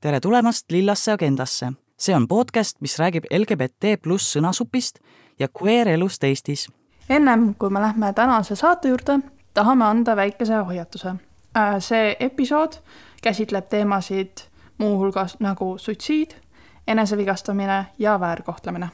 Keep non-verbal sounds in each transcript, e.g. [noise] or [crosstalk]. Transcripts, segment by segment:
tere tulemast Lillasse agendasse. see on podcast, mis räägib LGBT pluss sõnasupist ja queer-elust Eestis. ennem kui me lähme tänase saate juurde, tahame anda väikese hoiatuse. Äh, see episood käsitleb teemasid muuhulgas nagu suitsiid, enesevigastamine ja väärkohtlemine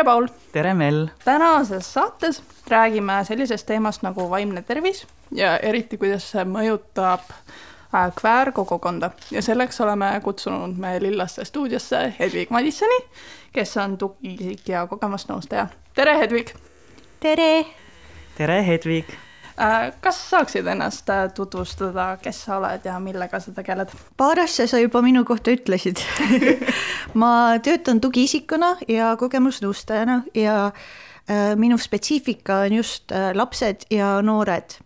tere, Paul! tere, Mel! tänases saates räägime sellisest teemast nagu vaimne tervis ja eriti, kuidas see mõjutab äh, kväärkogukonda ja selleks oleme kutsunud me Lillaste stuudiosse Hedvig Madissoni, kes on tugiisik ja kogemusnõustaja. tere, Hedvig! tere! tere, Hedvig! Äh, kas saaksid ennast äh, tutvustada, kes sa oled ja millega sa tegeled? paar asja sa juba minu kohta ütlesid [laughs] ma töötan tugiisikuna ja kogemusnõustajana ja äh, minu spetsiifika on just lapsed ja noored.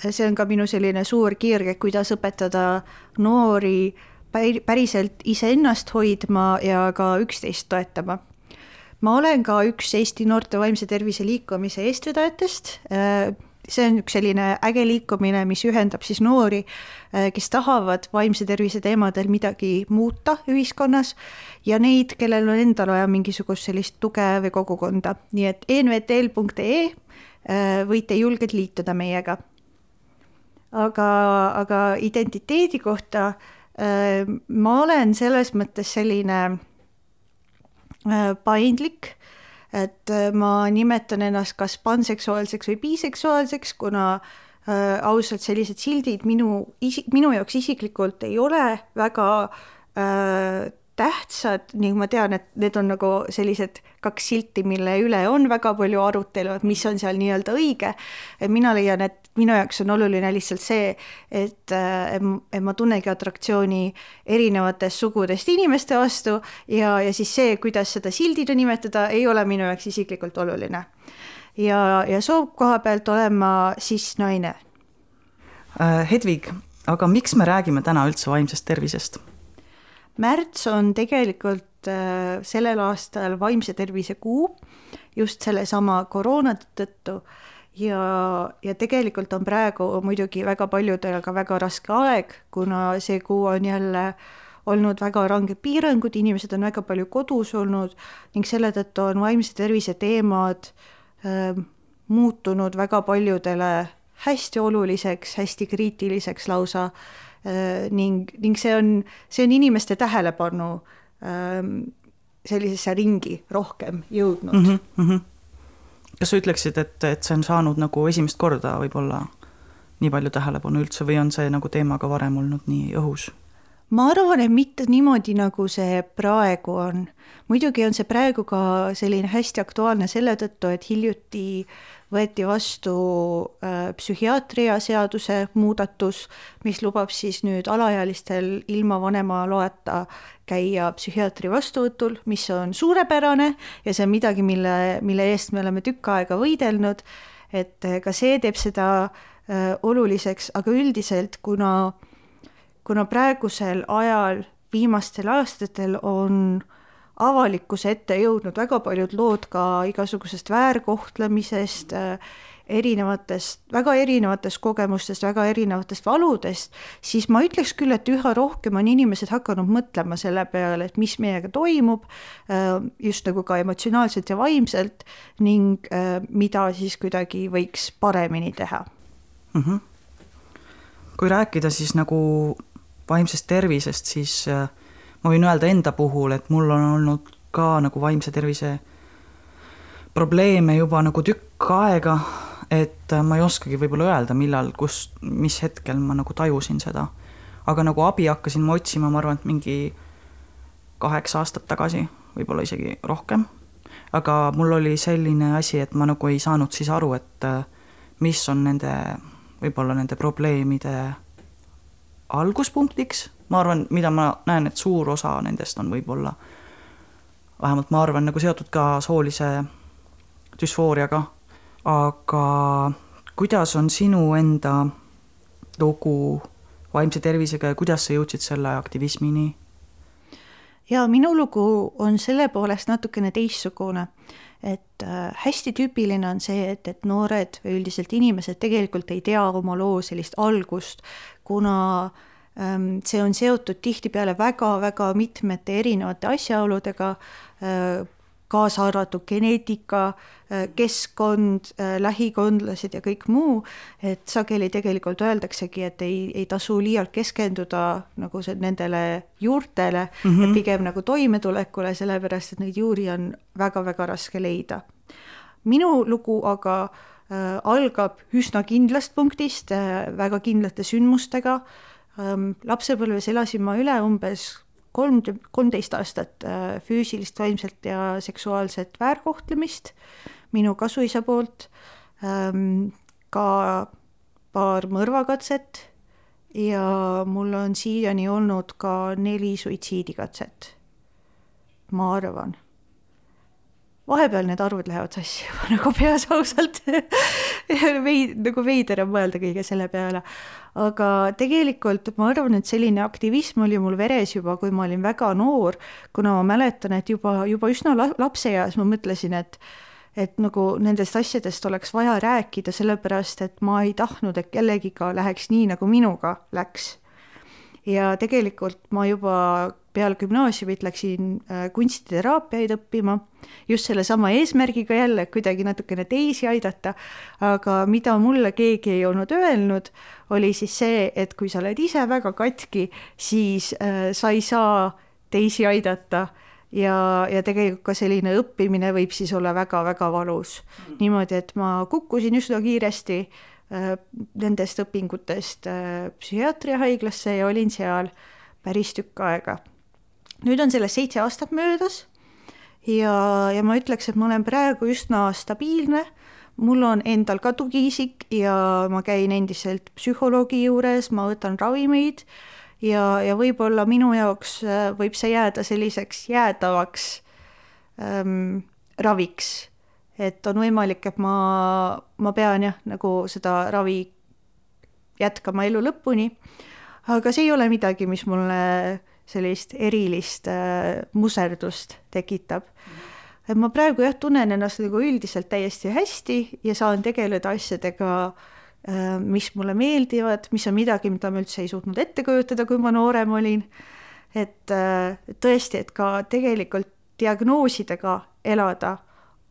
see on ka minu selline suur kirg, et kuidas õpetada noori päriselt iseennast hoidma ja ka üksteist toetama ma olen ka üks Eesti noorte vaimse tervise liikumise eestvedajatest see on üks selline äge liikumine, mis ühendab siis noori, äh, kes tahavad vaimse tervise teemadel midagi muuta ühiskonnas ja neid, kellel on endal vaja mingisugust sellist tuge või kogukonda, nii et envtl.ee äh, võite julgelt liituda meiega. aga, aga identiteedi kohta äh, ma olen selles mõttes selline paindlik et äh, ma nimetan ennast kas panseksuaalseks või biseksuaalseks, kuna äh, ausalt sellised sildid minu isi-, minu jaoks isiklikult ei ole väga äh, tähtsad ning ma tean, et need on nagu sellised kaks silti, mille üle on väga palju arutelu, et mis on seal nii-öelda õige. mina leian, et minu jaoks on oluline lihtsalt see, et, et ma tunnegi atraktsiooni erinevatest sugudest inimeste vastu ja, ja siis see, kuidas seda sildina nimetada, ei ole minu jaoks isiklikult oluline. ja, ja soo koha pealt olen ma siis naine äh,. Hedvig, aga miks me räägime täna üldse vaimsest tervisest? Märts on tegelikult äh, sellel aastal vaimse tervise kuu just sellesama koroona tõttu. Ja, ja tegelikult on praegu muidugi väga paljudel ka väga raske aeg, kuna see kuu on jälle olnud väga ranged piirangud, inimesed on väga palju kodus olnud ning selle tõttu on vaimse tervise teemad äh, muutunud väga paljudele hästi oluliseks, hästi kriitiliseks lausa. äh, ning, ning see on, see on inimeste tähelepanu äh, sellisesse ringi rohkem jõudnud mm. -hmm, mm -hmm kas sa ütleksid, et, et see on saanud nagu esimest korda võib-olla nii palju tähelepanu üldse või on see nagu teema ka varem olnud nii õhus? Ma arvan, et mitte niimoodi, nagu see praegu on. muidugi on see praegu ka selline hästi aktuaalne selle tõttu, et hiljuti võeti vastu äh, psühhiaatria seaduse muudatus, mis lubab siis nüüd alaealistel ilma vanema loeta käia psühhiaatri vastuvõtul, mis on suurepärane ja see on midagi, mille, mille eest me oleme tükk aega võidelnud, et äh, ka see teeb seda äh, oluliseks, aga üldiselt, kuna, kuna praegusel ajal, viimastel aastatel on avalikkuse ette jõudnud väga paljud lood ka igasugusest väärkohtlemisest, äh, erinevatest, väga erinevatest kogemustest, väga erinevatest valudest, siis ma ütleks küll, et üha rohkem on inimesed hakanud mõtlema selle peale, et mis meiega toimub, äh, just nagu ka emotsionaalselt ja vaimselt ning äh, mida siis kuidagi võiks paremini teha mm. -hmm. kui rääkida siis nagu vaimsest tervisest, siis äh, ma võin öelda enda puhul, et mul on olnud ka nagu vaimse tervise probleeme juba nagu tükk aega, et ma ei oskagi võib-olla öelda, millal, kus, mis hetkel ma nagu tajusin seda. aga nagu abi hakkasin ma otsima, ma arvan, et mingi kaheksa aastat tagasi, võib-olla isegi rohkem. aga mul oli selline asi, et ma nagu ei saanud siis aru, et mis on nende, võib-olla nende probleemide alguspunktiks. Ma arvan, mida ma näen, et suur osa nendest on võib-olla, vähemalt ma arvan, nagu seotud ka soolise düsfooriaga, aga kuidas on sinu enda lugu vaimse tervisega ja kuidas sa jõudsid selle aktivismini? ja minu lugu on selle poolest natukene teistsugune, et äh, hästi tüüpiline on see, et, et noored või üldiselt inimesed tegelikult ei tea oma loo sellist algust, kuna ähm, see on seotud tihtipeale väga-väga mitmete erinevate asjaoludega äh,, kaasa arvatud geneetika, äh, keskkond, äh, lähikondlased ja kõik muu, et sageli tegelikult öeldaksegi, et ei, ei tasu liialt keskenduda nagu see nendele juurtele mm, -hmm. pigem nagu toimetulekule, sellepärast et neid juuri on väga-väga raske leida. minu lugu aga äh, algab üsna kindlast punktist äh,, väga kindlate sündmustega ähm,. lapsepõlves elasin ma üle umbes kolm, kolmteist aastat äh, füüsilist, vaimset ja seksuaalset väärkohtlemist minu kasuisa poolt, ähm, ka paar mõrvakatset ja mul on siiani olnud ka neli suitsiidikatset, ma arvan vahepeal need arvud lähevad sassi juba [laughs] nagu peas ausalt veid-, nagu veider on mõelda kõige selle peale. aga tegelikult ma arvan, et selline aktivism oli mul veres juba, kui ma olin väga noor, kuna ma mäletan, et juba, juba üsna lapseeas ma mõtlesin, et et nagu nendest asjadest oleks vaja rääkida, sellepärast et ma ei tahtnud, et kellegiga läheks nii, nagu minuga läks. Ja tegelikult ma juba peale gümnaasiumit läksin äh, kunstiteraapiaid õppima. Just sellesama eesmärgiga jälle kuidagi natukene teisi aidata, aga mida mulle keegi ei olnud öelnud, oli siis see, et kui sa oled ise väga katki, siis äh, sa ei saa teisi aidata. Ja, ja tegelikult ka selline õppimine võib siis olla väga-väga valus. niimoodi, et ma kukkusin üsna kiiresti nendest õpingutest äh, psühhiaatriahaiglasse ja olin seal päris tükk aega nüüd on sellest seitse aastat möödas ja, ja ma ütleks, et ma olen praegu üsna stabiilne, mul on endal ka tugiisik ja ma käin endiselt psühholoogi juures, ma võtan ravimeid ja, ja võib-olla minu jaoks äh, võib see jääda selliseks jäädavaks ähm, raviks. Et on võimalik, et ma, ma pean jah, nagu seda ravi jätkama elu lõpuni, aga see ei ole midagi, mis mulle sellist erilist äh, muserdust tekitab et ma praegu jah, tunnen ennast nagu üldiselt täiesti hästi ja saan tegeleda asjadega, äh, mis mulle meeldivad, mis on midagi, mida ma üldse ei suutnud ette kujutada, kui ma noorem olin. et äh, tõesti, et ka tegelikult diagnoosidega elada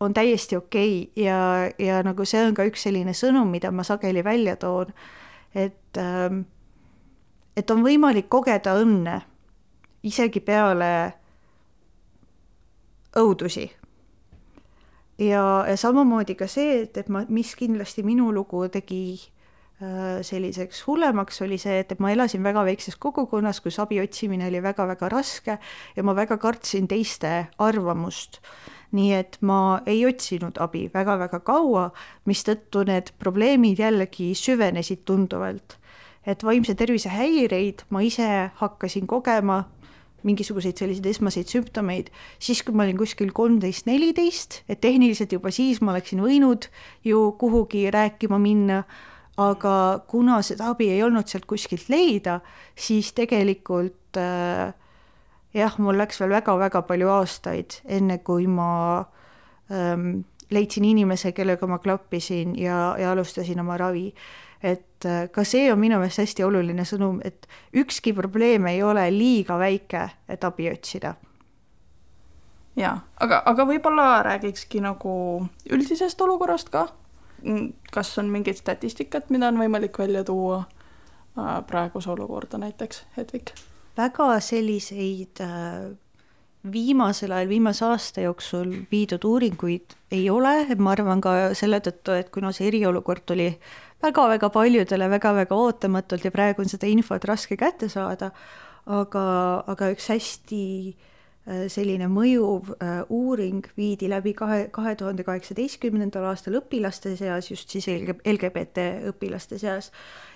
on täiesti okei okay ja, ja nagu see on ka üks selline sõnum, mida ma sageli välja toon, et ähm, et on võimalik kogeda õnne isegi peale õudusi. ja, ja samamoodi ka see, et, et ma, mis kindlasti minu lugu tegi äh, selliseks hullemaks, oli see, et, et ma elasin väga väikses kogukonnas, kus abi otsimine oli väga-väga raske ja ma väga kartsin teiste arvamust. Nii et ma ei otsinud abi väga-väga kaua, mistõttu need probleemid jällegi süvenesid tunduvalt. et vaimse tervise häireid ma ise hakkasin kogema mingisuguseid selliseid esmaseid sümptomeid, siis kui ma olin kuskil kolmteist, neliteist, et tehniliselt juba siis ma oleksin võinud ju kuhugi rääkima minna, aga kuna seda abi ei olnud sealt kuskilt leida, siis tegelikult äh, jah, mul läks veel väga-väga palju aastaid, enne kui ma ähm, leidsin inimese, kellega ma klappisin ja, ja alustasin oma ravi et äh, ka see on minu meelest hästi oluline sõnum, et ükski probleem ei ole liiga väike, et abi otsida. jaa, aga, aga võib-olla räägikski nagu üldisest olukorrast ka. Mm, kas on mingit statistikat, mida on võimalik välja tuua äh, praeguse olukorda näiteks, Hedvig? Väga selliseid äh, viimasel ajal, viimase aasta jooksul viidud uuringuid ei ole, ma arvan ka selle tõttu, et kuna see eriolukord tuli väga-väga paljudele väga-väga ootamatult ja praegu on seda infot raske kätte saada, aga, aga üks hästi äh, selline mõjuv äh, uuring viidi läbi kahe, kahe tuhande kaheksateistkümnendal aastal õpilaste seas, just siis LGBT õpilaste seas,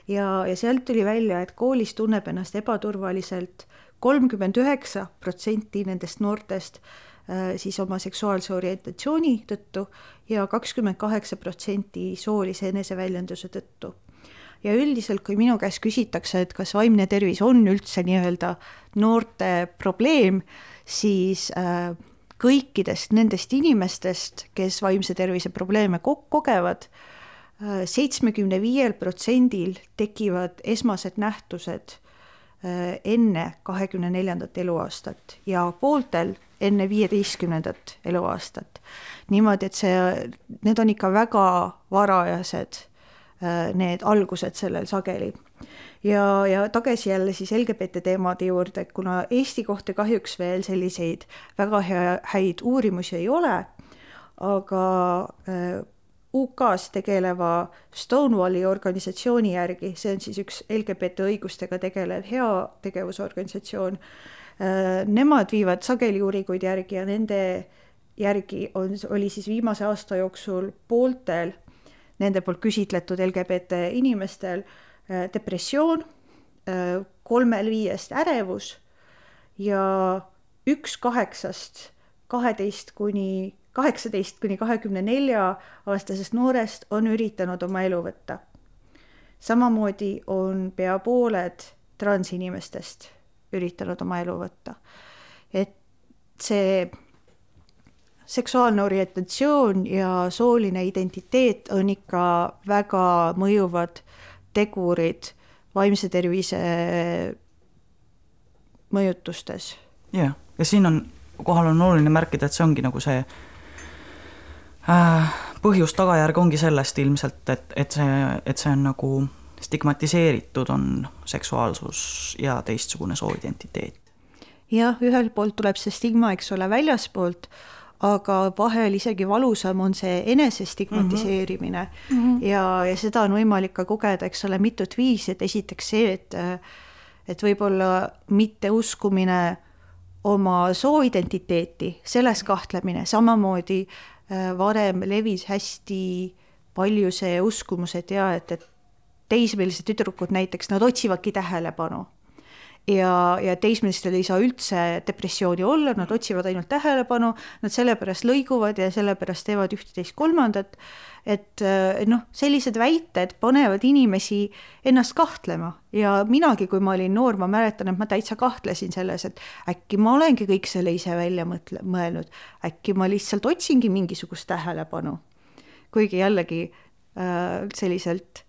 ja, ja sealt tuli välja, et koolis tunneb ennast ebaturvaliselt kolmkümmend üheksa protsenti nendest noortest Äh, siis oma seksuaalse orientatsiooni tõttu ja kakskümmend kaheksa protsenti soolise eneseväljenduse tõttu. ja üldiselt, kui minu käest küsitakse, et kas vaimne tervis on üldse nii-öelda noorte probleem, siis äh, kõikidest nendest inimestest, kes vaimse tervise probleeme ko kogevad, äh, seitsmekümne viiel protsendil tekivad esmased nähtused äh, enne kahekümne neljandat eluaastat ja pooltel enne viieteistkümnendat eluaastat. niimoodi, et see, need on ikka väga varajased, need algused sellel sageli. Ja, ja tagasi jälle siis LGBT teemade juurde, kuna Eesti kohta kahjuks veel selliseid väga hea, häid uurimusi ei ole, aga äh, UK-s tegeleva Stonewalli organisatsiooni järgi, see on siis üks LGBT õigustega tegelev heategevusorganisatsioon äh,, nemad viivad sageli uuringuid järgi ja nende järgi on, oli siis viimase aasta jooksul pooltel nende poolt küsitletud LGBT inimestel äh, depressioon, äh, kolmel viiest ärevus ja üks kaheksast kaheteist kuni, kaheksateist kuni kahekümne nelja aastasest noorest on üritanud oma elu võtta. samamoodi on pea pooled transinimestest üritanud oma elu võtta. et see seksuaalne orientatsioon ja sooline identiteet on ikka väga mõjuvad tegurid vaimse tervise mõjutustes. jah, ja siin on, kohal on oluline märkida, et see ongi nagu see äh, põhjus-tagajärg ongi sellest ilmselt, et, et see, et see on nagu stigmatiseeritud on seksuaalsus ja teistsugune sooidentiteet. jah, ühelt poolt tuleb see stigma, eks ole, väljaspoolt aga vahel isegi valusam on see enesestigmatiseerimine. Mm -hmm. ja, ja seda on võimalik ka kogeda, eks ole, mitut viisi, et esiteks see, et et võib-olla mitteuskumine oma sooidentiteeti, selles kahtlemine, samamoodi äh, varem levis hästi palju see uskumus, et jaa, et, et teismelised tüdrukud näiteks, nad otsivadki tähelepanu ja, ja teismelistel ei saa üldse depressiooni olla, nad otsivad ainult tähelepanu, nad sellepärast lõiguvad ja sellepärast teevad üht-teist-kolmandat, et noh, sellised väited panevad inimesi ennast kahtlema. Ja minagi, kui ma olin noor, ma mäletan, et ma täitsa kahtlesin selles, et äkki ma olengi kõik selle ise välja mõtle, mõelnud, äkki ma lihtsalt otsingi mingisugust tähelepanu. kuigi jällegi äh, selliselt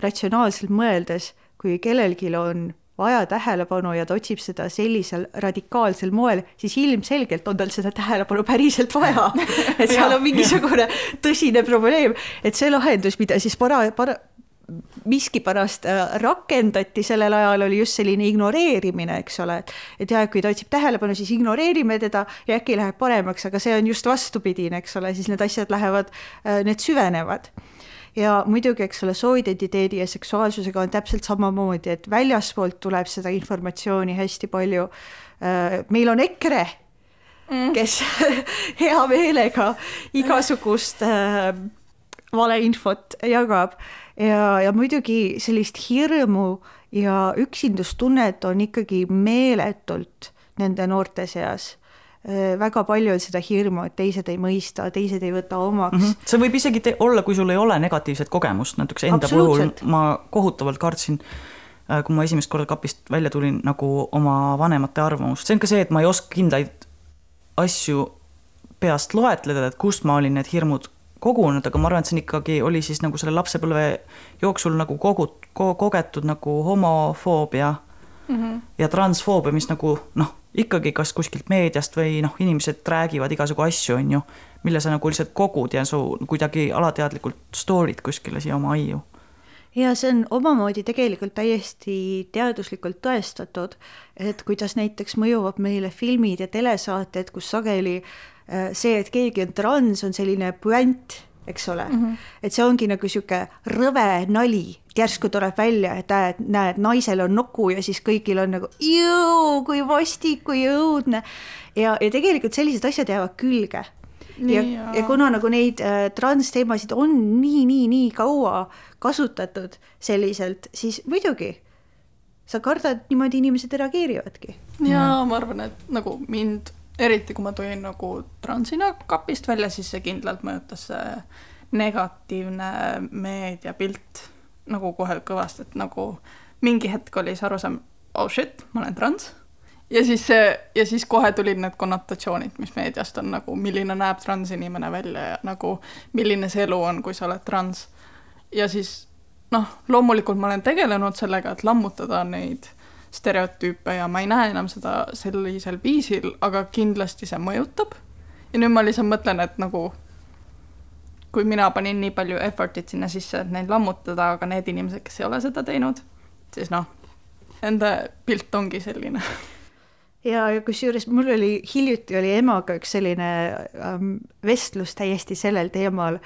ratsionaalselt mõeldes, kui kellelgi on vaja tähelepanu ja ta otsib seda sellisel radikaalsel moel, siis ilmselgelt on tal seda tähelepanu päriselt vaja. [laughs] et seal on mingisugune tõsine probleem, et see lahendus, mida siis para-, para-, miskipärast äh, rakendati sellel ajal, oli just selline ignoreerimine, eks ole, et et jah, kui ta otsib tähelepanu, siis ignoreerime teda ja äkki läheb paremaks, aga see on just vastupidine, eks ole, siis need asjad lähevad, äh, need süvenevad ja muidugi, eks ole, sooidentiteedi ja seksuaalsusega on täpselt samamoodi, et väljaspoolt tuleb seda informatsiooni hästi palju. Äh, meil on EKRE mm., kes [laughs] hea meelega igasugust äh, valeinfot jagab ja, ja muidugi sellist hirmu ja üksindustunnet on ikkagi meeletult nende noorte seas väga palju on seda hirmu, et teised ei mõista, teised ei võta omaks mm. -hmm. see võib isegi olla, kui sul ei ole negatiivset kogemust, näiteks enda puhul ma kohutavalt kartsin, äh, kui ma esimest korda kapist välja tulin, nagu oma vanemate arvamust, see on ka see, et ma ei oska kindlaid asju peast loetleda, et kust ma olin need hirmud kogunud, aga ma arvan, et see on ikkagi, oli siis nagu selle lapsepõlve jooksul nagu kogu, kogetud nagu homofoobia mm -hmm. ja transfoobia, mis nagu noh ikkagi kas kuskilt meediast või noh, inimesed räägivad igasugu asju, on ju, mille sa nagu lihtsalt kogud ja su kuidagi alateadlikult store'id kuskile siia oma aiu. ja see on omamoodi tegelikult täiesti teaduslikult tõestatud, et kuidas näiteks mõjuvad meile filmid ja telesaated, kus sageli äh, see, et keegi on trans, on selline puänt eks ole mm. -hmm. et see ongi nagu sihuke rõve nali, järsku tuleb välja, et näed, näed, naisel on nuku ja siis kõigil on nagu jõu, kui vastik, kui õudne. ja, ja tegelikult sellised asjad jäävad külge. ja, ja kuna nagu neid äh, transteemasid on nii, nii, nii kaua kasutatud selliselt, siis muidugi sa kardad, niimoodi inimesed reageerivadki. ja ma arvan, et nagu mind eriti kui ma tulin nagu transina kapist välja, siis see kindlalt mõjutas see negatiivne meediapilt nagu kohe kõvasti, et nagu mingi hetk oli see arusaam, oh shit, ma olen trans ja siis see, ja siis kohe tulid need konnotatsioonid, mis meediast on nagu, milline näeb transinimene välja ja nagu milline see elu on, kui sa oled trans. ja siis noh, loomulikult ma olen tegelenud sellega, et lammutada neid stereotüüpe ja ma ei näe enam seda sellisel viisil, aga kindlasti see mõjutab. ja nüüd ma lihtsalt mõtlen, et nagu kui mina panin nii palju effort'it sinna sisse, et neid lammutada, aga need inimesed, kes ei ole seda teinud, siis noh, nende pilt ongi selline. Ja, kusjuures mul oli hiljuti oli emaga üks selline ähm, vestlus täiesti sellel teemal,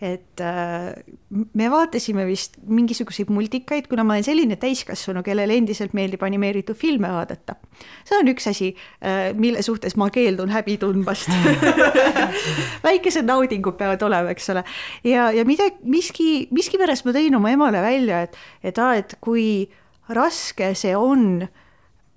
et äh, me vaatasime vist mingisuguseid multikaid, kuna ma olen selline täiskasvanu, kellele endiselt meeldib animeeritud filme vaadata. see on üks asi äh,, mille suhtes ma keeldun häbi tundmast [laughs] väikesed naudingud peavad olema, eks ole. ja, ja mida, miski, miskipärast ma tõin oma emale välja, et, et aa, et kui raske see on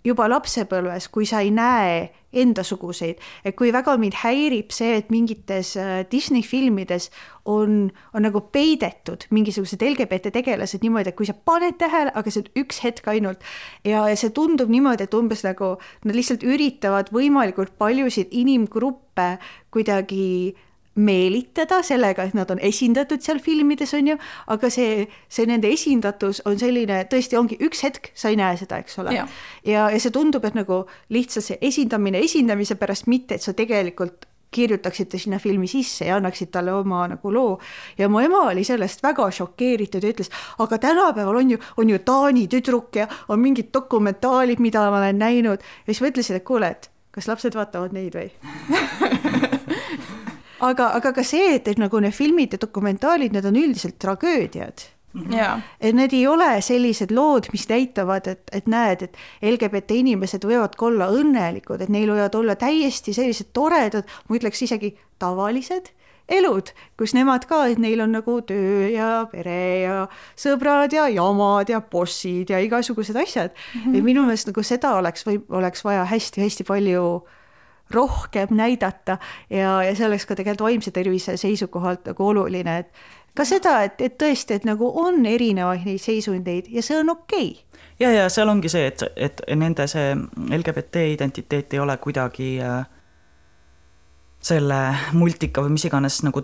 juba lapsepõlves, kui sa ei näe endasuguseid, et kui väga mind häirib see, et mingites äh, Disney filmides on, on nagu peidetud mingisugused LGBT tegelased niimoodi, et kui sa paned tähele, aga see on üks hetk ainult ja, ja see tundub niimoodi, et umbes nagu nad lihtsalt üritavad võimalikult paljusid inimgruppe kuidagi meelitada sellega, et nad on esindatud seal filmides, on ju, aga see, see nende esindatus on selline, tõesti ongi üks hetk, sa ei näe seda, eks ole. ja, ja, ja see tundub, et nagu lihtsalt see esindamine esindamise pärast, mitte et sa tegelikult kirjutaksite sinna filmi sisse ja annaksid talle oma nagu loo. ja mu ema oli sellest väga šokeeritud ja ütles, aga tänapäeval on ju, on ju Taani tüdruk ja on mingid dokumentaalid, mida ma olen näinud. ja siis ma ütlesin, et kuule, et kas lapsed vaatavad neid või [laughs] aga, aga ka see, et, et nagu need filmid ja dokumentaalid, need on üldiselt tragöödiad Yeah. et need ei ole sellised lood, mis näitavad, et, et näed, et LGBT inimesed võivad ka olla õnnelikud, et neil võivad olla täiesti sellised toredad, ma ütleks isegi tavalised elud, kus nemad ka, et neil on nagu töö ja pere ja sõbrad ja jamad ja bossid ja igasugused asjad mm. -hmm. et minu meelest nagu seda oleks või oleks vaja hästi-hästi palju äh, rohkem näidata ja, ja see oleks ka tegelikult vaimse tervise seisukohalt nagu oluline, et ka seda, et, et tõesti, et nagu on erinevaid neid seisundeid ja see on okei okay. ja, ja seal ongi see, et, et nende see LGBT identiteet ei ole kuidagi äh, selle multika või mis iganes nagu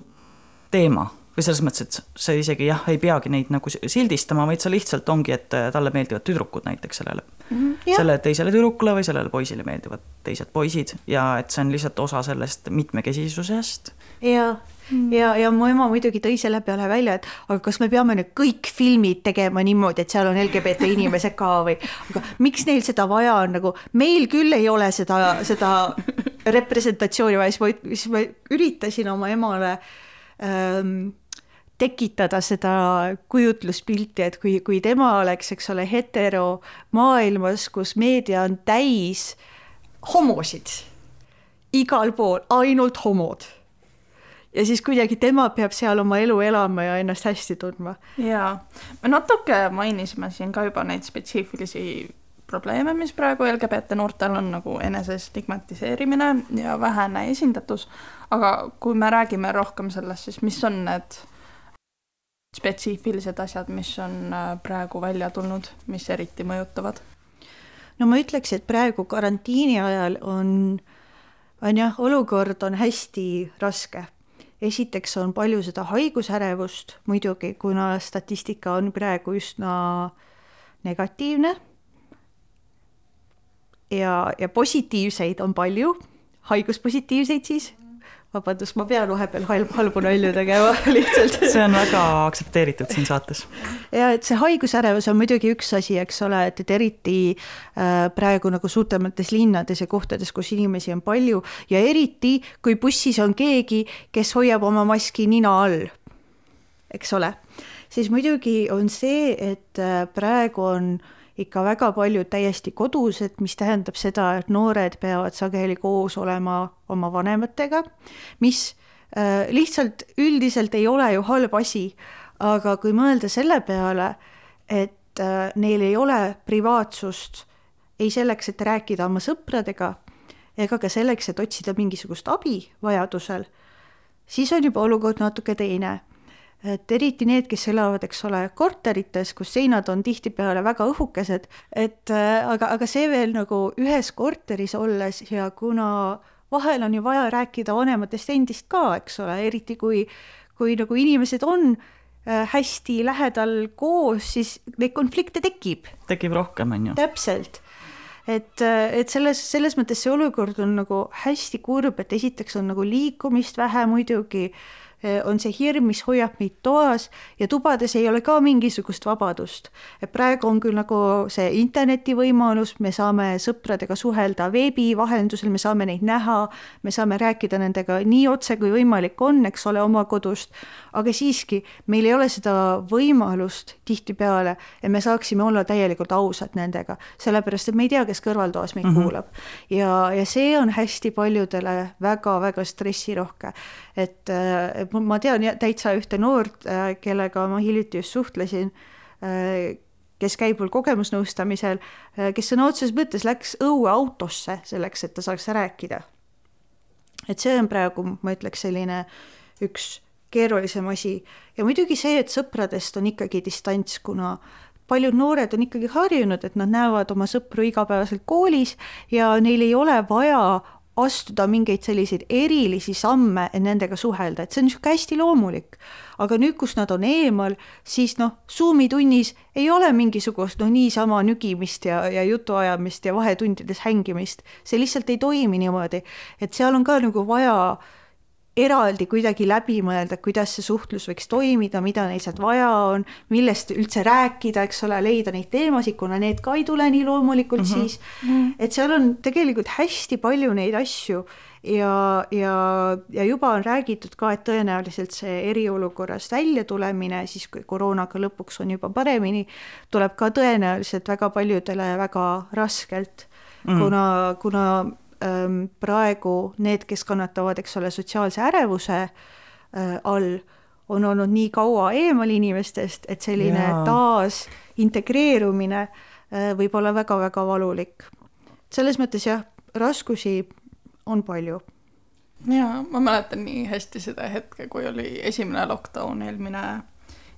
teema või selles mõttes, et sa isegi jah, ei peagi neid nagu sildistama, vaid sa lihtsalt ongi, et äh, talle meeldivad tüdrukud näiteks sellele. Mm, -hmm, sellele teisele tüdrukule või sellele poisile meeldivad teised poisid ja et see on lihtsalt osa sellest mitmekesisusest. ja mm., ja, ja mu ema muidugi tõi selle peale välja, et aga kas me peame nüüd kõik filmid tegema niimoodi, et seal on LGBT inimesed ka või, aga miks neil seda vaja on, nagu meil küll ei ole seda, seda representatsiooni vaja, siis ma, siis ma üritasin oma emale ähm, tekitada seda kujutluspilti, et kui, kui tema oleks, eks ole, hetero maailmas, kus meedia on täis homosid, igal pool ainult homod. ja siis kuidagi tema peab seal oma elu elama ja ennast hästi tundma. jaa, me natuke mainisime siin ka juba neid spetsiifilisi probleeme, mis praegu LGBT noortel on nagu enese stigmatiseerimine ja vähene esindatus, aga kui me räägime rohkem sellest, siis mis on need spetsiifilised asjad, mis on äh, praegu välja tulnud, mis eriti mõjutavad? no ma ütleks, et praegu karantiini ajal on, on jah, olukord on hästi raske. esiteks on palju seda haigusärevust muidugi, kuna statistika on praegu üsna negatiivne. ja, ja positiivseid on palju, haiguspositiivseid siis vabandust, ma pean vahepeal halb, halbu nalju tegema [laughs] lihtsalt. see on väga aktsepteeritud siin saates. ja et see haigusärevus on muidugi üks asi, eks ole, et, et eriti äh, praegu nagu suurtemates linnades ja kohtades, kus inimesi on palju ja eriti, kui bussis on keegi, kes hoiab oma maski nina all, eks ole, siis muidugi on see, et äh, praegu on äh, ikka väga paljud täiesti kodused, mis tähendab seda, et noored peavad sageli koos olema oma vanematega, mis äh, lihtsalt üldiselt ei ole ju halb asi, aga kui mõelda selle peale, et äh, neil ei ole privaatsust ei selleks, et rääkida oma sõpradega, ega ka selleks, et otsida mingisugust abi vajadusel, siis on juba olukord natuke teine et eriti need, kes elavad, eks ole, korterites, kus seinad on tihtipeale väga õhukesed, et äh, aga, aga see veel nagu ühes korteris olles ja kuna vahel on ju vaja rääkida vanematest endist ka, eks ole, eriti kui, kui nagu inimesed on äh, hästi lähedal koos, siis neid konflikte tekib. tekib rohkem, on ju. täpselt et, et selles, selles mõttes see olukord on nagu hästi kurb, et esiteks on nagu liikumist vähe muidugi on see hirm, mis hoiab meid toas ja tubades ei ole ka mingisugust vabadust. et praegu on küll nagu see interneti võimalus, me saame sõpradega suhelda veebi vahendusel, me saame neid näha, me saame rääkida nendega nii otse kui võimalik on, eks ole, oma kodust, aga siiski, meil ei ole seda võimalust tihtipeale, et me saaksime olla täielikult ausad nendega, sellepärast et me ei tea, kes kõrvaltoas meid mm -hmm. kuulab. ja, ja see on hästi paljudele väga-väga stressirohke, et, et ma tean täitsa ühte noort, kellega ma hiljuti just suhtlesin, kes käib mul kogemusnõustamisel, kes sõna otseses mõttes läks õue autosse selleks, et ta saaks rääkida. et see on praegu, ma ütleks, selline üks keerulisem asi. Ja muidugi see, et sõpradest on ikkagi distants, kuna paljud noored on ikkagi harjunud, et nad näevad oma sõpru igapäevaselt koolis ja neil ei ole vaja astuda mingeid selliseid erilisi samme, et nendega suhelda, et see on niisugune hästi loomulik. aga nüüd, kus nad on eemal, siis noh, Zoomi tunnis ei ole mingisugust noh, niisama nügimist ja, ja jutuajamist ja vahetundides hängimist, see lihtsalt ei toimi niimoodi, et seal on ka nagu vaja äh, eraldi kuidagi läbi mõelda, kuidas see suhtlus võiks toimida, mida neil sealt vaja on, millest üldse rääkida, eks ole, leida neid teemasid, kuna need ka ei tule nii loomulikult mm -hmm. siis. Mhm. et seal on tegelikult hästi palju neid asju ja, ja, ja juba on räägitud ka, et tõenäoliselt see eriolukorrast väljatulemine, siis kui koroonaga lõpuks on juba paremini, tuleb ka tõenäoliselt väga paljudele väga raskelt mm., kuna, kuna praegu need, kes kannatavad, eks ole, sotsiaalse ärevuse all, on olnud nii kaua eemal inimestest, et selline Jaa. taas integreerumine võib olla väga-väga valulik. selles mõttes jah, raskusi on palju. jaa, ma mäletan nii hästi seda hetke, kui oli esimene lockdown eelmine,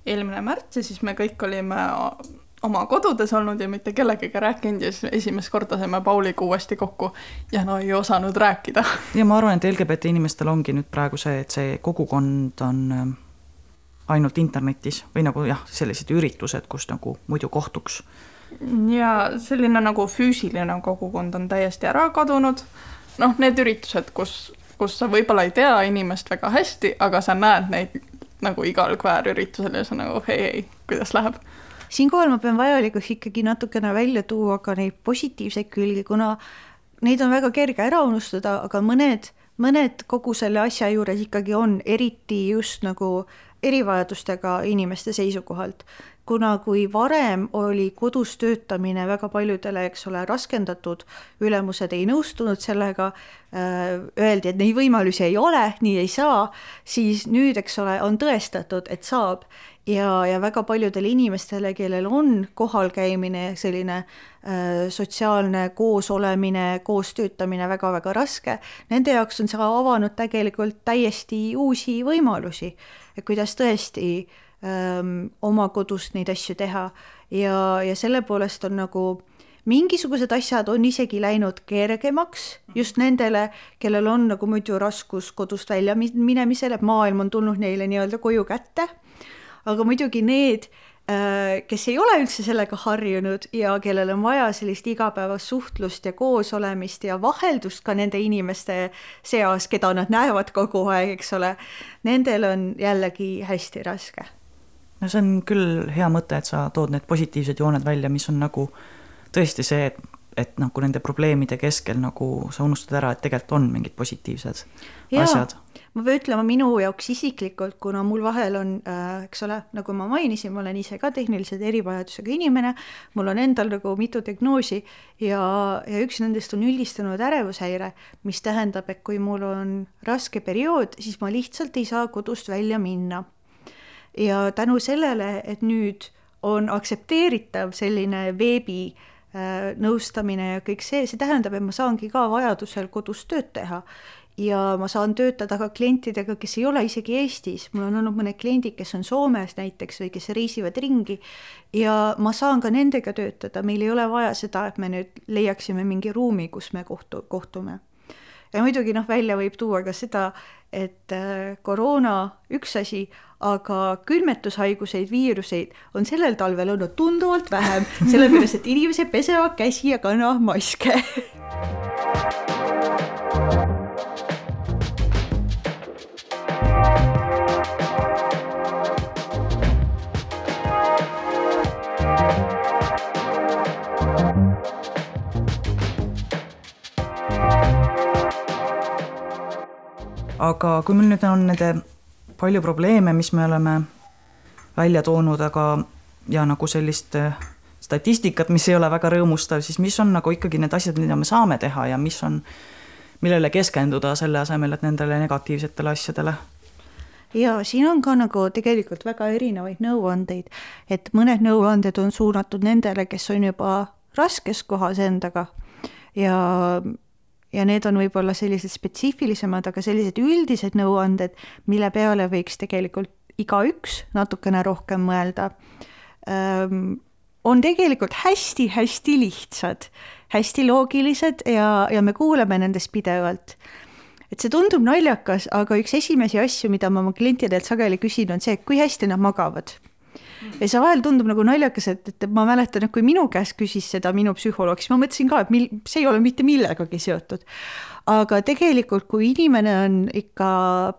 eelmine märts ja siis me kõik olime oma kodudes olnud ja mitte kellegagi rääkinud ja siis esimest korda saime Pauliga uuesti kokku ja no ei osanud rääkida. [laughs] ja ma arvan, et LGBT inimestel ongi nüüd praegu see, et see kogukond on ähm, ainult internetis või nagu jah, sellised üritused, kus nagu muidu kohtuks. ja selline nagu füüsiline kogukond on täiesti ära kadunud. noh, need üritused, kus, kus sa võib-olla ei tea inimest väga hästi, aga sa näed neid nagu igal kväärüritusel ja sa nagu hei, hei, kuidas läheb siinkohal ma pean vajalikuks ikkagi natukene välja tuua ka neid positiivseid külgi, kuna neid on väga kerge ära unustada, aga mõned, mõned kogu selle asja juures ikkagi on, eriti just nagu erivajadustega inimeste seisukohalt. Kuna kui varem oli kodus töötamine väga paljudele, eks ole, raskendatud, ülemused ei nõustunud sellega, äh, öeldi, et neid võimalusi ei ole, nii ei saa, siis nüüd, eks ole, on tõestatud, et saab. Ja, ja väga paljudele inimestele, kellel on kohalkäimine, selline äh, sotsiaalne koosolemine, koos töötamine väga-väga raske, nende jaoks on see avanud tegelikult täiesti uusi võimalusi, kuidas tõesti ähm, oma kodust neid asju teha ja, ja selle poolest on nagu mingisugused asjad on isegi läinud kergemaks just nendele, kellel on nagu muidu raskus kodust välja minemisel, et maailm on tulnud neile nii-öelda koju kätte aga muidugi need, äh, kes ei ole üldse sellega harjunud ja kellel on vaja sellist igapäevast suhtlust ja koosolemist ja vaheldust ka nende inimeste seas, keda nad näevad kogu aeg, eks ole, nendel on jällegi hästi raske. No see on küll hea mõte, et sa tood need positiivsed jooned välja, mis on nagu tõesti see, et et nagu nende probleemide keskel nagu sa unustad ära, et tegelikult on mingid positiivsed ja, asjad. ma pean ütlema minu jaoks isiklikult, kuna mul vahel on äh,, eks ole, nagu ma mainisin, ma olen ise ka tehnilise erivajadusega inimene, mul on endal nagu mitu diagnoosi ja, ja üks nendest on üldistunud ärevushäire, mis tähendab, et kui mul on raske periood, siis ma lihtsalt ei saa kodust välja minna. Ja tänu sellele, et nüüd on aktsepteeritav selline veebi äh, nõustamine ja kõik see, see tähendab, et ma saangi ka vajadusel kodus tööd teha. Ja ma saan töötada ka klientidega, kes ei ole isegi Eestis, mul on olnud mõned kliendid, kes on Soomes näiteks või kes reisivad ringi. Ja ma saan ka nendega töötada, meil ei ole vaja seda, et me nüüd leiaksime mingi ruumi, kus me kohtu, kohtume. Ja muidugi noh, välja võib tuua ka seda, et äh, koroona üks asi, aga külmetushaiguseid, viiruseid on sellel talvel olnud tunduvalt vähem, sellepärast et inimesed pesevad käsi ja kannavad maske [laughs] aga kui meil nüüd on nende palju probleeme, mis me oleme välja toonud, aga ja nagu sellist äh, statistikat, mis ei ole väga rõõmustav, siis mis on nagu ikkagi need asjad, mida me saame teha ja mis on, millele keskenduda selle asemel, et nendele negatiivsetele asjadele? ja siin on ka nagu tegelikult väga erinevaid nõuandeid, et mõned nõuanded on suunatud nendele, kes on juba raskes kohas endaga ja ja need on võib-olla sellised spetsiifilisemad, aga sellised üldised nõuanded, mille peale võiks tegelikult igaüks natukene rohkem mõelda, on tegelikult hästi-hästi lihtsad, hästi loogilised ja, ja me kuuleme nendest pidevalt. et see tundub naljakas, aga üks esimesi asju, mida ma oma klientidelt sageli küsin, on see, kui hästi nad magavad ja see vahel tundub nagu naljakas, et, et ma mäletan, et kui minu käest küsis seda minu psühholoog, siis ma mõtlesin ka, et mil-, see ei ole mitte millegagi seotud. aga tegelikult, kui inimene on ikka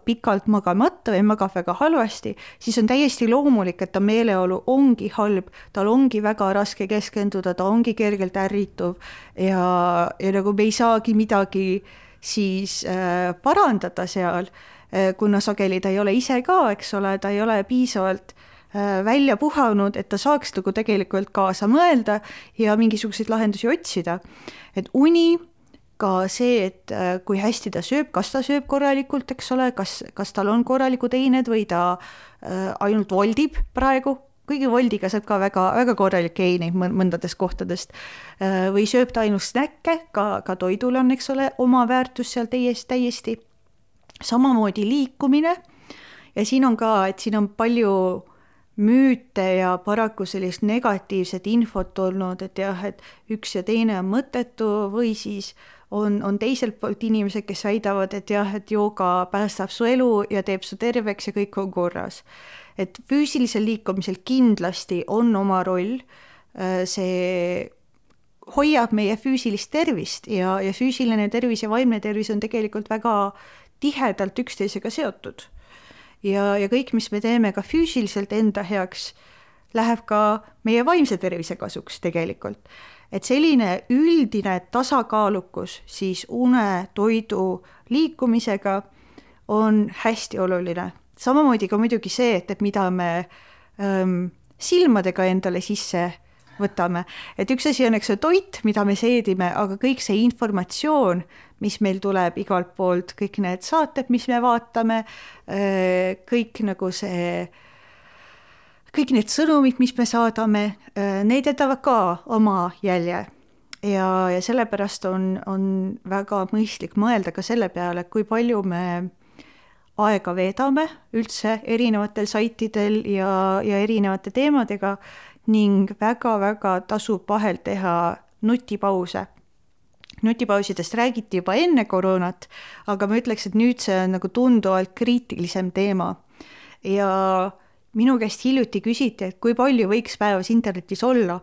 pikalt magamata või magab väga halvasti, siis on täiesti loomulik, et ta meeleolu ongi halb, tal ongi väga raske keskenduda, ta ongi kergelt ärrituv ja, ja nagu me ei saagi midagi siis äh, parandada seal äh,, kuna sageli ta ei ole ise ka, eks ole, ta ei ole piisavalt välja puhanud, et ta saaks nagu tegelikult kaasa mõelda ja mingisuguseid lahendusi otsida. et uni, ka see, et äh, kui hästi ta sööb, kas ta sööb korralikult, eks ole, kas, kas tal on korralikud eined või ta äh, ainult voldib praegu, kuigi voldiga saab ka väga, väga korralikke eineid mõndadest kohtadest. või sööb ta ainult snäkke, ka, ka toidul on, eks ole, oma väärtus seal täiesti, täiesti. samamoodi liikumine ja siin on ka, et siin on palju müüte ja paraku sellist negatiivset infot olnud, et jah, et üks ja teine on mõttetu või siis on, on teiselt poolt inimesed, kes väidavad, et jah, et jooga päästab su elu ja teeb su terveks ja kõik on korras. et füüsilisel liikumisel kindlasti on oma roll, äh, see hoiab meie füüsilist tervist ja, ja füüsiline tervis ja vaimne tervis on tegelikult väga tihedalt üksteisega seotud ja, ja kõik, mis me teeme ka füüsiliselt enda heaks, läheb ka meie vaimse tervise kasuks tegelikult. et selline üldine tasakaalukus siis une, toidu, liikumisega on hästi oluline. samamoodi ka muidugi see, et, et mida me ähm, silmadega endale sisse võtame, et üks asi on, eks ju, toit, mida me seedime, aga kõik see informatsioon, mis meil tuleb igalt poolt, kõik need saated, mis me vaatame, äh, kõik nagu see, kõik need sõnumid, mis me saadame, äh, need jätavad ka oma jälje. ja, ja sellepärast on, on väga mõistlik mõelda ka selle peale, kui palju me aega veedame üldse erinevatel saitidel ja, ja erinevate teemadega ning väga-väga tasub vahel teha nutipause nutipausidest räägiti juba enne koroonat, aga ma ütleks, et nüüd see on nagu tunduvalt kriitilisem teema. ja minu käest hiljuti küsiti, et kui palju võiks päevas internetis olla.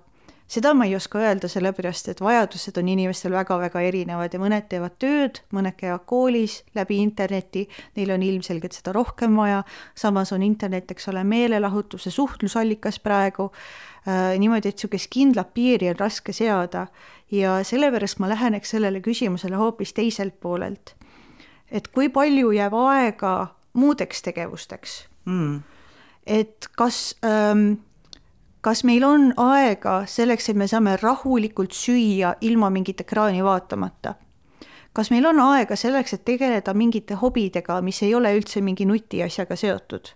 seda ma ei oska öelda, sellepärast et vajadused on inimestel väga-väga erinevad ja mõned teevad tööd, mõned käivad koolis läbi interneti, neil on ilmselgelt seda rohkem vaja, samas on internet, eks ole, meelelahutuse suhtlusallikas praegu niimoodi, et niisugust kindlat piiri on raske seada ja sellepärast ma läheneks sellele küsimusele hoopis teiselt poolelt. et kui palju jääb aega muudeks tegevusteks mm.. et kas ähm, kas meil on aega selleks, et me saame rahulikult süüa ilma mingit ekraani vaatamata? kas meil on aega selleks, et tegeleda mingite hobidega, mis ei ole üldse mingi nutiasjaga seotud?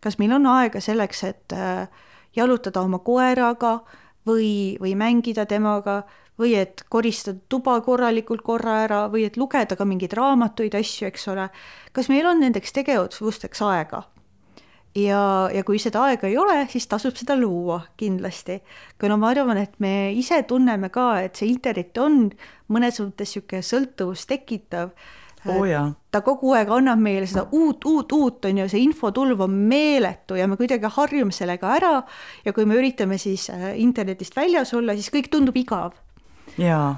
kas meil on aega selleks, et äh, jalutada oma koeraga, või, või mängida temaga või et koristada tuba korralikult korra ära või et lugeda ka mingeid raamatuid, asju, eks ole. kas meil on nendeks tegevusteks aega? ja, ja kui seda aega ei ole, siis tasub seda luua kindlasti. kuna ma arvan, et me ise tunneme ka, et see internet on mõnes mõttes niisugune sõltuvust tekitav oh,. ta kogu aeg annab meile seda uut, uut, uut, on ju, see infotulv on meeletu ja me kuidagi harjume sellega ära ja kui me üritame siis äh, internetist väljas olla, siis kõik tundub igav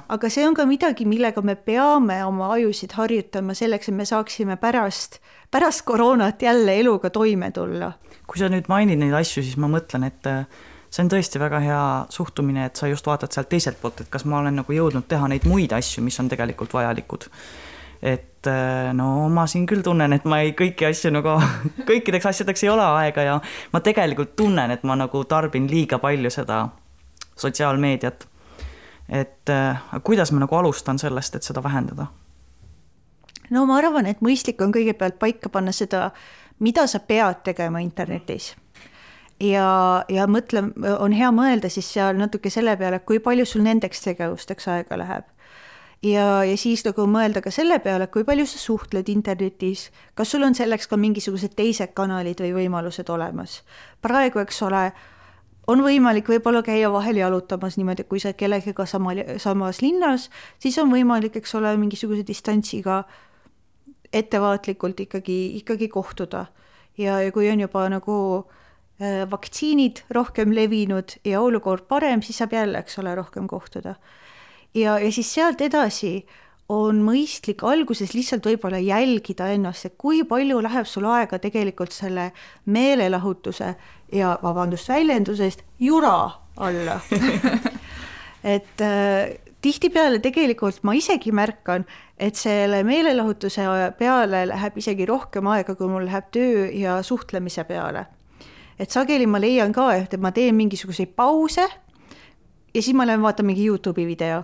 aga see on ka midagi, millega me peame oma ajusid harjutama selleks, et me saaksime pärast, pärast koroonat jälle eluga toime tulla. kui sa nüüd mainid neid asju, siis ma mõtlen, et äh, see on tõesti väga hea suhtumine, et sa just vaatad sealt teiselt poolt, et kas ma olen nagu jõudnud teha neid muid asju, mis on tegelikult vajalikud. et äh, no ma siin küll tunnen, et ma ei, kõiki asju nagu, [laughs] kõikideks asjadeks ei ole aega ja ma tegelikult tunnen, et ma nagu tarbin liiga palju seda sotsiaalmeediat et äh, kuidas ma nagu alustan sellest, et seda vähendada? no ma arvan, et mõistlik on kõigepealt paika panna seda, mida sa pead tegema internetis. ja, ja mõtle, on hea mõelda siis seal natuke selle peale, kui palju sul nendeks tegevusteks aega läheb. Ja, ja siis nagu mõelda ka selle peale, kui palju sa suhtled internetis, kas sul on selleks ka mingisugused teised kanalid või võimalused olemas. praegu, eks ole on võimalik võib-olla käia vahel jalutamas niimoodi, kui sa kellegagi sama, samas linnas, siis on võimalik, eks ole, mingisuguse distantsiga ettevaatlikult ikkagi, ikkagi kohtuda. ja, ja kui on juba nagu äh, vaktsiinid rohkem levinud ja olukord parem, siis saab jälle, eks ole, rohkem kohtuda. Ja, ja siis sealt edasi on mõistlik alguses lihtsalt võib-olla jälgida ennast, et kui palju läheb sul aega tegelikult selle meelelahutuse ja vabandust väljendusest, jura alla [laughs] et äh, tihtipeale tegelikult ma isegi märkan, et selle meelelahutuse peale läheb isegi rohkem aega, kui mul läheb töö ja suhtlemise peale. et sageli ma leian ka, et ma teen mingisuguseid pause ja siis ma lähen vaatan mingi Youtube'i video.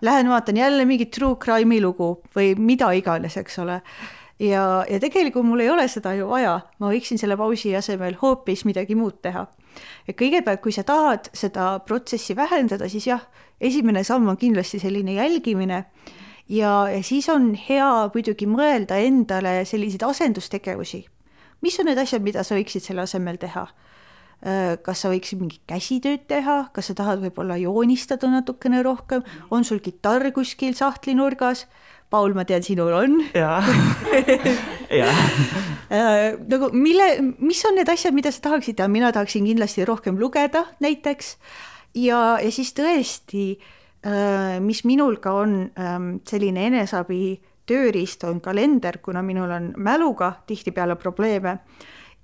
Lähen vaatan jälle mingit true crime'i lugu või mida iganes, eks ole. ja, ja tegelikult mul ei ole seda ju vaja, ma võiksin selle pausi asemel hoopis midagi muud teha. et kõigepealt, kui sa tahad seda protsessi vähendada, siis jah, esimene samm on kindlasti selline jälgimine ja, ja siis on hea muidugi mõelda endale selliseid asendustegevusi. mis on need asjad, mida sa võiksid selle asemel teha kas sa võiksid mingit käsitööd teha, kas sa tahad võib-olla joonistada natukene rohkem, on sul kitarr kuskil sahtlinurgas? Paul, ma tean, sinul on. jaa, [laughs] jaa. Äh, nagu mille, mis on need asjad, mida sa tahaksid teha, mina tahaksin kindlasti rohkem lugeda näiteks ja, ja siis tõesti, äh, mis minul ka on ähm, selline eneseabi tööriist, on kalender, kuna minul on mäluga tihtipeale probleeme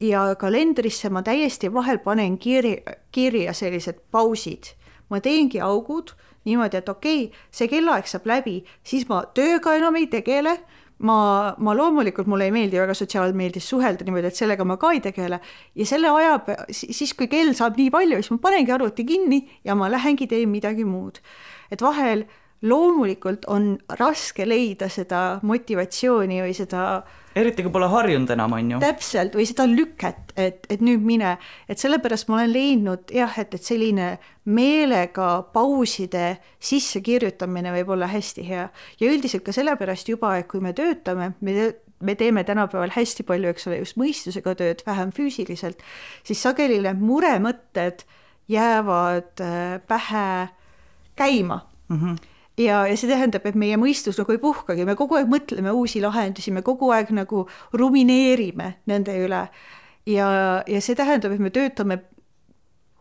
ja kalendrisse ma täiesti vahel panen kirja, kirja sellised pausid. ma teengi augud niimoodi, et okei okay,, see kellaaeg saab läbi, siis ma tööga enam ei tegele, ma, ma loomulikult, mulle ei meeldi väga sotsiaalmeedias suhelda niimoodi, et sellega ma ka ei tegele ja selle aja, siis kui kell saab nii palju, siis ma panengi arvuti kinni ja ma lähengi teen midagi muud. et vahel loomulikult on raske leida seda motivatsiooni või seda äh, eriti kui pole harjunud enam, on ju. täpselt, või seda lüket, et, et nüüd mine, et sellepärast ma olen leidnud jah, et, et selline meelega pauside sissekirjutamine võib olla hästi hea ja üldiselt ka sellepärast juba, et kui me töötame, me me teeme tänapäeval hästi palju, eks ole, just mõistusega tööd, vähem füüsiliselt, siis sageli need muremõtted jäävad äh, pähe käima mm. -hmm ja, ja see tähendab, et meie mõistus nagu ei puhkagi, me kogu aeg mõtleme uusi lahendusi, me kogu aeg nagu rumineerime nende üle. ja, ja see tähendab, et me töötame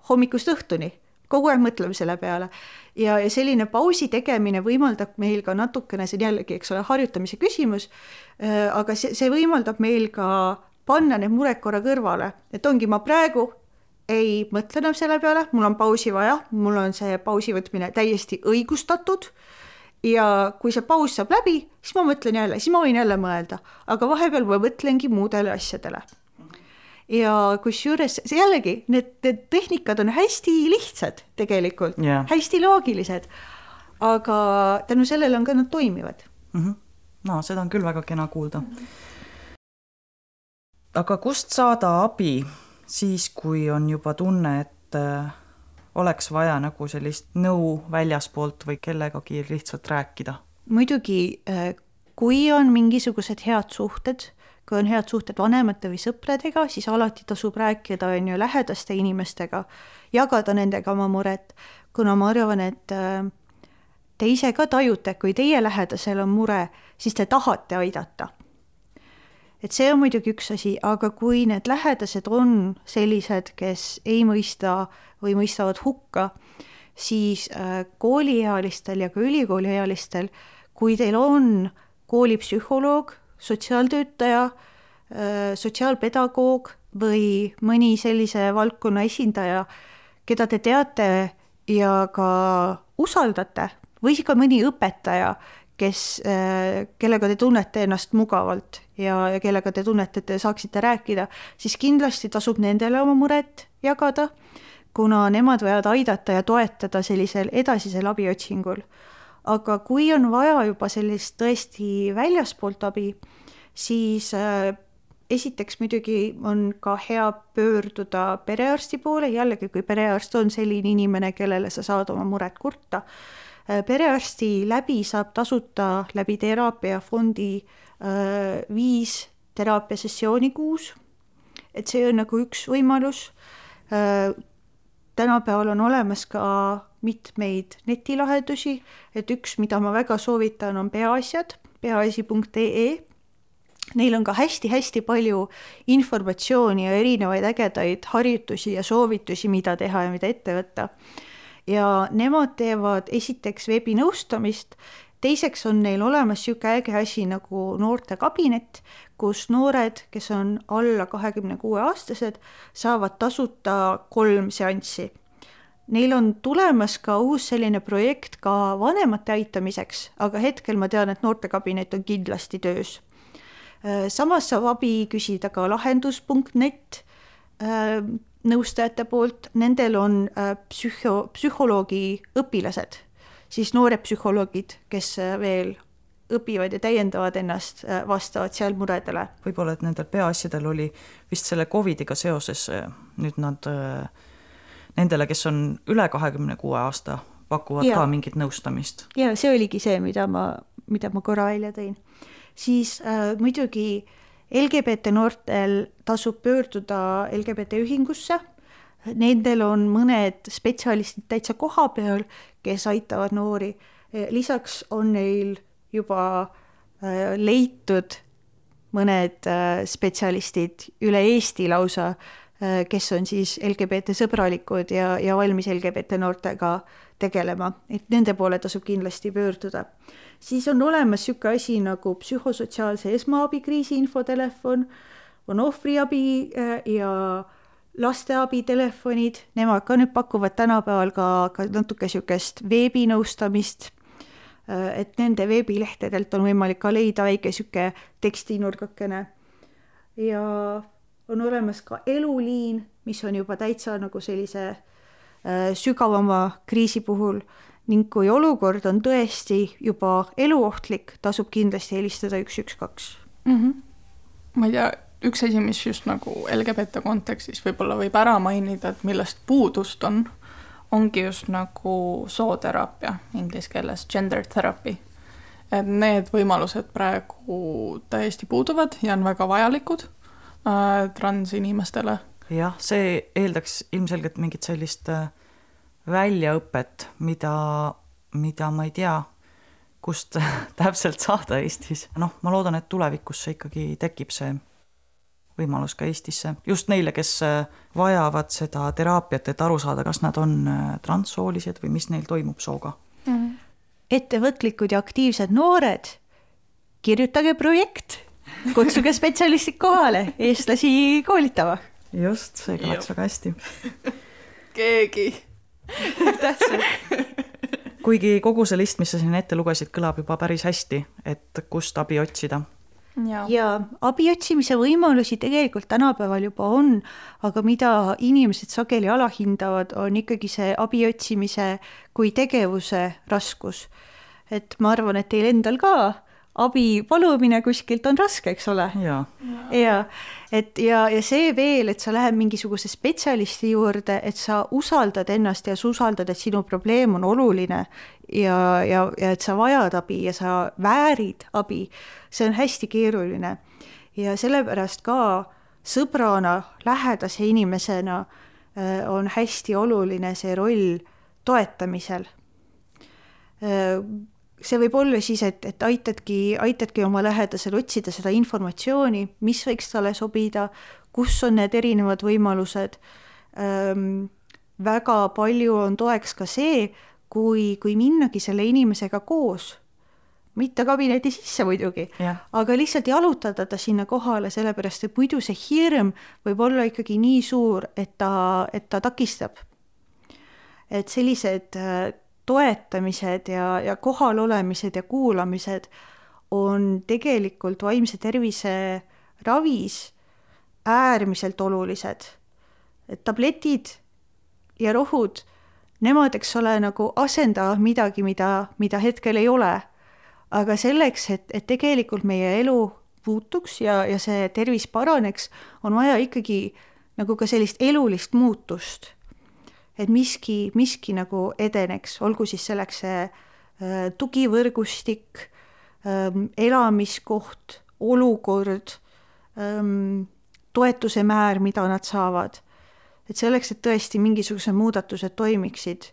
hommikust õhtuni, kogu aeg mõtleme selle peale. ja, ja selline pausi tegemine võimaldab meil ka natukene, see on jällegi, eks ole, harjutamise küsimus, äh, aga see, see võimaldab meil ka panna need mured korra kõrvale, et ongi, ma praegu ei mõtle enam selle peale, mul on pausi vaja, mul on see pausi võtmine täiesti õigustatud ja kui see paus saab läbi, siis ma mõtlen jälle, siis ma võin jälle mõelda, aga vahepeal ma mõtlengi muudele asjadele. ja kusjuures jällegi, need, need tehnikad on hästi lihtsad tegelikult yeah., hästi loogilised, aga tänu sellele on ka nad toimivad mm. -hmm. no seda on küll väga kena kuulda. aga kust saada abi siis, kui on juba tunne, et äh, oleks vaja nagu sellist nõu väljaspoolt või kellegagi lihtsalt rääkida? muidugi, äh, kui on mingisugused head suhted, kui on head suhted vanemate või sõpradega, siis alati tasub rääkida, on ju, lähedaste inimestega, jagada nendega oma muret, kuna ma arvan, et äh, te ise ka tajute, kui teie lähedasel on mure, siis te tahate aidata. Et see on muidugi üks asi, aga kui need lähedased on sellised, kes ei mõista või mõistavad hukka, siis äh, kooliealistel ja ka ülikooliealistel, kui teil on koolipsühholoog, sotsiaaltöötaja, äh, sotsiaalpedagoog või mõni sellise valdkonna esindaja, keda te teate ja ka usaldate või ka mõni õpetaja, kes, äh, kellega te tunnete ennast mugavalt ja, ja kellega te tunnete, et te saaksite rääkida, siis kindlasti tasub nendele oma muret jagada, kuna nemad võivad aidata ja toetada sellisel edasisel abiotsingul. aga kui on vaja juba sellist tõesti väljaspoolt abi, siis äh, esiteks muidugi on ka hea pöörduda perearsti poole, jällegi kui perearst on selline inimene, kellele sa saad oma muret kurta perearsti läbi saab tasuta läbi teraapiafondi äh, viis teraapiasessiooni kuus. et see on nagu üks võimalus. Äh, tänapäeval on olemas ka mitmeid netilahendusi, et üks, mida ma väga soovitan, on peaasjad, peaasi.ee Neil on ka hästi-hästi palju informatsiooni ja erinevaid ägedaid harjutusi ja soovitusi, mida teha ja mida ette võtta ja nemad teevad esiteks veebinõustamist, teiseks on neil olemas niisugune äge asi nagu noortekabinet, kus noored, kes on alla kahekümne kuue aastased, saavad tasuta kolm seanssi. Neil on tulemas ka uus selline projekt ka vanemate aitamiseks, aga hetkel ma tean, et noortekabinet on kindlasti töös. samas saab abi küsida ka lahendus.net nõustajate poolt, nendel on äh, psühho, psühholoogi õpilased, siis noored psühholoogid, kes äh, veel õpivad ja täiendavad ennast äh, vastavalt seal muredele. võib-olla, et nendel peaasjadel oli vist selle Covidiga seoses nüüd nad nendele, kes on üle kahekümne kuue aasta, pakuvad ja. ka mingit nõustamist. ja see oligi see, mida ma, mida ma korra välja tõin. siis äh, muidugi äh, LGBT noortel tasub pöörduda LGBT ühingusse, nendel on mõned spetsialistid täitsa kohapeal, kes aitavad noori, lisaks on neil juba äh, leitud mõned äh, spetsialistid üle Eesti lausa, kes on siis LGBT sõbralikud ja, ja valmis LGBT noortega tegelema, et nende poole tasub kindlasti pöörduda. Siis on olemas niisugune asi nagu psühhosotsiaalse esmaabi kriisiinfotelefon, on ohvriabi äh, ja lasteabitelefonid, nemad ka nüüd pakuvad tänapäeval ka, ka natuke niisugust veebinõustamist, äh, et nende veebilehtedelt on võimalik ka leida väike niisugune tekstinurgakene. ja on olemas ka eluliin, mis on juba täitsa nagu sellise äh, sügavama kriisi puhul ning kui olukord on tõesti juba eluohtlik, tasub kindlasti helistada üks, üks, kaks. Mhm. ma ei tea, üks asi, mis just nagu LGBT kontekstis võib-olla võib ära mainida, et millest puudust on, ongi just nagu sooteraapia inglise keeles, gender therapy. et need võimalused praegu täiesti puuduvad ja on väga vajalikud äh, transinimestele. jah, see eeldaks ilmselgelt mingit sellist äh, väljaõpet, mida, mida ma ei tea, kust [laughs] täpselt saada Eestis. noh, ma loodan, et tulevikus see ikkagi tekib, see võimalus ka Eestisse, just neile, kes äh, vajavad seda teraapiat, et aru saada, kas nad on äh, transsoolised või mis neil toimub sooga mm. -hmm. ettevõtlikud ja aktiivsed noored, kirjutage projekt, kutsuge spetsialistid kohale eestlasi koolitama. just, see kõlaks väga hästi. keegi täpselt kuigi kogu see list, mis sa siin ette lugesid, kõlab juba päris hästi, et kust abi otsida. ja, ja abi otsimise võimalusi tegelikult tänapäeval juba on, aga mida inimesed sageli alahindavad, on ikkagi see abi otsimise kui tegevuse raskus. et ma arvan, et teil endal ka abi palumine kuskilt on raske, eks ole. ja, et ja, ja see veel, et sa lähed mingisuguse spetsialisti juurde, et sa usaldad ennast ja sa usaldad, et sinu probleem on oluline ja, ja, ja et sa vajad abi ja sa väärid abi, see on hästi keeruline. ja sellepärast ka sõbrana, lähedase inimesena äh, on hästi oluline see roll toetamisel äh, see võib olla siis, et, et aitadki, aitadki oma lähedasel otsida seda informatsiooni, mis võiks talle sobida, kus on need erinevad võimalused ähm,. väga palju on toeks ka see, kui, kui minnagi selle inimesega koos, mitte kabineti sisse muidugi, aga lihtsalt jalutada ta sinna kohale, sellepärast et muidu see hirm võib olla ikkagi nii suur, et ta, et ta takistab. et sellised toetamised ja, ja kohalolemised ja kuulamised on tegelikult vaimse tervise ravis äärmiselt olulised. et tabletid ja rohud, nemad, eks ole, nagu asendavad midagi, mida, mida hetkel ei ole. aga selleks, et, et tegelikult meie elu muutuks ja, ja see tervis paraneks, on vaja ikkagi nagu ka sellist elulist muutust et miski, miski nagu edeneks, olgu siis selleks see äh, tugivõrgustik ähm,, elamiskoht, olukord ähm,, toetuse määr, mida nad saavad. et selleks, et tõesti mingisugused muudatused toimiksid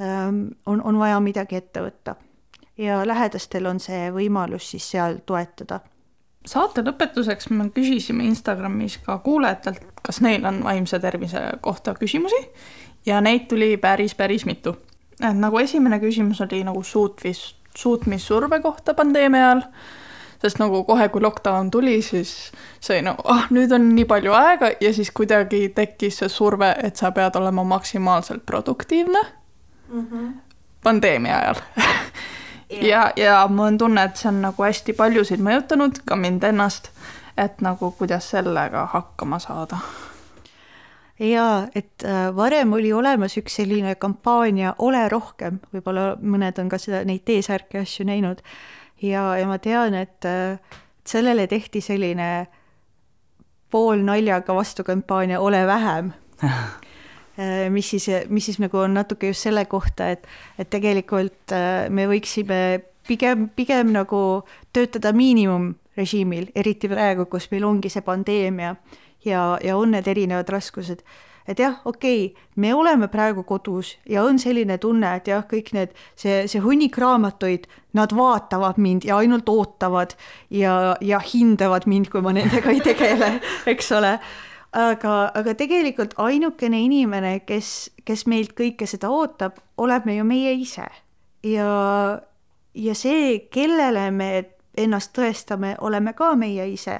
ähm,, on, on vaja midagi ette võtta. ja lähedastel on see võimalus siis seal toetada saate lõpetuseks me küsisime Instagramis ka kuulajatelt, kas neil on vaimse tervise kohta küsimusi ja neid tuli päris, päris mitu. et nagu esimene küsimus oli nagu suutvis, suutmissurve kohta pandeemia ajal, sest nagu kohe, kui lockdown tuli, siis see no ah, nüüd on nii palju aega. Ja siis kuidagi tekkis see surve, et sa pead olema maksimaalselt produktiivne mm -hmm. pandeemia ajal. Ja, ja mul on tunne, et see on nagu hästi paljusid mõjutanud, ka mind ennast, et nagu kuidas sellega hakkama saada jaa, et äh, varem oli olemas üks selline kampaania Ole rohkem, võib-olla mõned on ka seda, neid T-särke asju näinud, ja, ja ma tean, et äh, sellele tehti selline poolnaljaga vastukampaania Ole vähem. [laughs] Äh, mis siis, mis siis nagu on natuke just selle kohta, et, et tegelikult me võiksime pigem, pigem nagu töötada miinimumrežiimil, eriti praegu, kus meil ongi see pandeemia ja, ja on need erinevad raskused. et jah, okei okay,, me oleme praegu kodus ja on selline tunne, et jah, kõik need, see, see hunnik raamatuid, nad vaatavad mind ja ainult ootavad ja, ja hindavad mind, kui ma nendega ei tegele, [laughs] eks ole aga, aga tegelikult ainukene inimene, kes, kes meilt kõike seda ootab, oleme ju meie ise. ja, ja see, kellele me ennast tõestame, oleme ka meie ise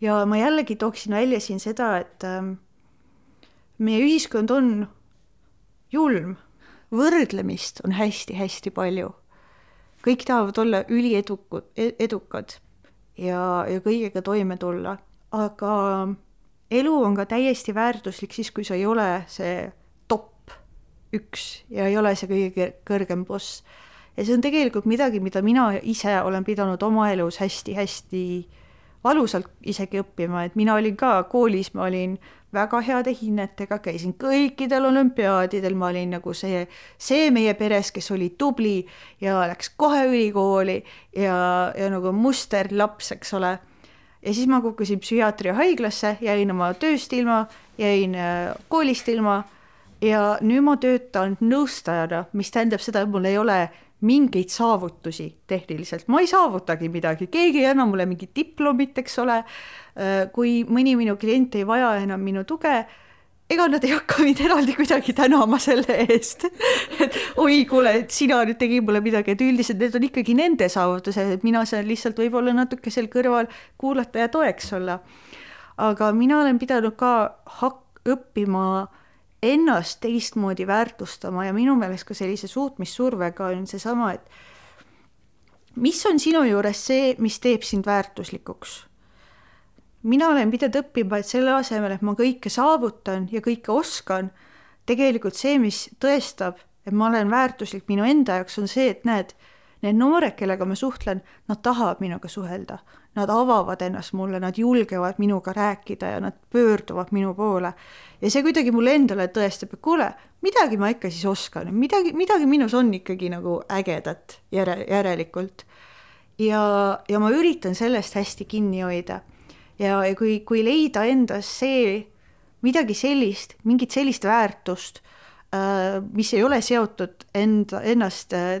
ja ma jällegi tooksin välja siin seda, et ähm, meie ühiskond on julm, võrdlemist on hästi-hästi palju. kõik tahavad olla üliedukud, edukad ja, ja kõigega toime tulla, aga elu on ka täiesti väärtuslik siis, kui sa ei ole see top üks ja ei ole see kõige kõrgem boss. ja see on tegelikult midagi, mida mina ise olen pidanud oma elus hästi-hästi valusalt isegi õppima, et mina olin ka koolis, ma olin väga heade hinnetega, käisin kõikidel olümpiaadidel, ma olin nagu see, see meie peres, kes oli tubli ja läks kohe ülikooli ja, ja nagu musterlaps, eks ole. ja siis ma kukkusin psühhiaatriahaiglasse, jäin oma tööst ilma, jäin äh, koolist ilma ja nüüd ma töötan nõustajana, mis tähendab seda, et mul ei ole mingeid saavutusi tehniliselt, ma ei saavutagi midagi, keegi ei anna mulle mingit diplomit, eks ole. Äh, kui mõni minu klient ei vaja enam minu tuge, ega nad ei hakka mind eraldi kuidagi tänama selle eest [laughs] et oi, kuule, et sina nüüd tegid mulle midagi, et üldiselt need on ikkagi nende saavutused, et mina saan lihtsalt võib-olla natuke seal kõrval kuulata ja toeks olla. aga mina olen pidanud ka hak-, õppima äh, ennast teistmoodi väärtustama ja minu meelest ka sellise suutmissurvega on seesama, et mis on sinu juures see, mis teeb sind väärtuslikuks? mina olen pidanud õppima, et selle asemel, et ma kõike saavutan ja kõike oskan, tegelikult see, mis tõestab, et ma olen väärtuslik minu enda jaoks, on see, et näed, need noored, kellega ma suhtlen, nad tahavad minuga suhelda. Nad avavad ennast mulle, nad julgevad minuga rääkida ja nad pöörduvad minu poole. ja see kuidagi mulle endale tõestab, et kuule, midagi ma ikka siis oskan, midagi, midagi minus on ikkagi nagu ägedat järe, järelikult. ja, ja ma üritan sellest hästi kinni hoida. ja, ja kui, kui leida endas see midagi sellist, mingit sellist väärtust, äh, mis ei ole seotud enda, ennast äh,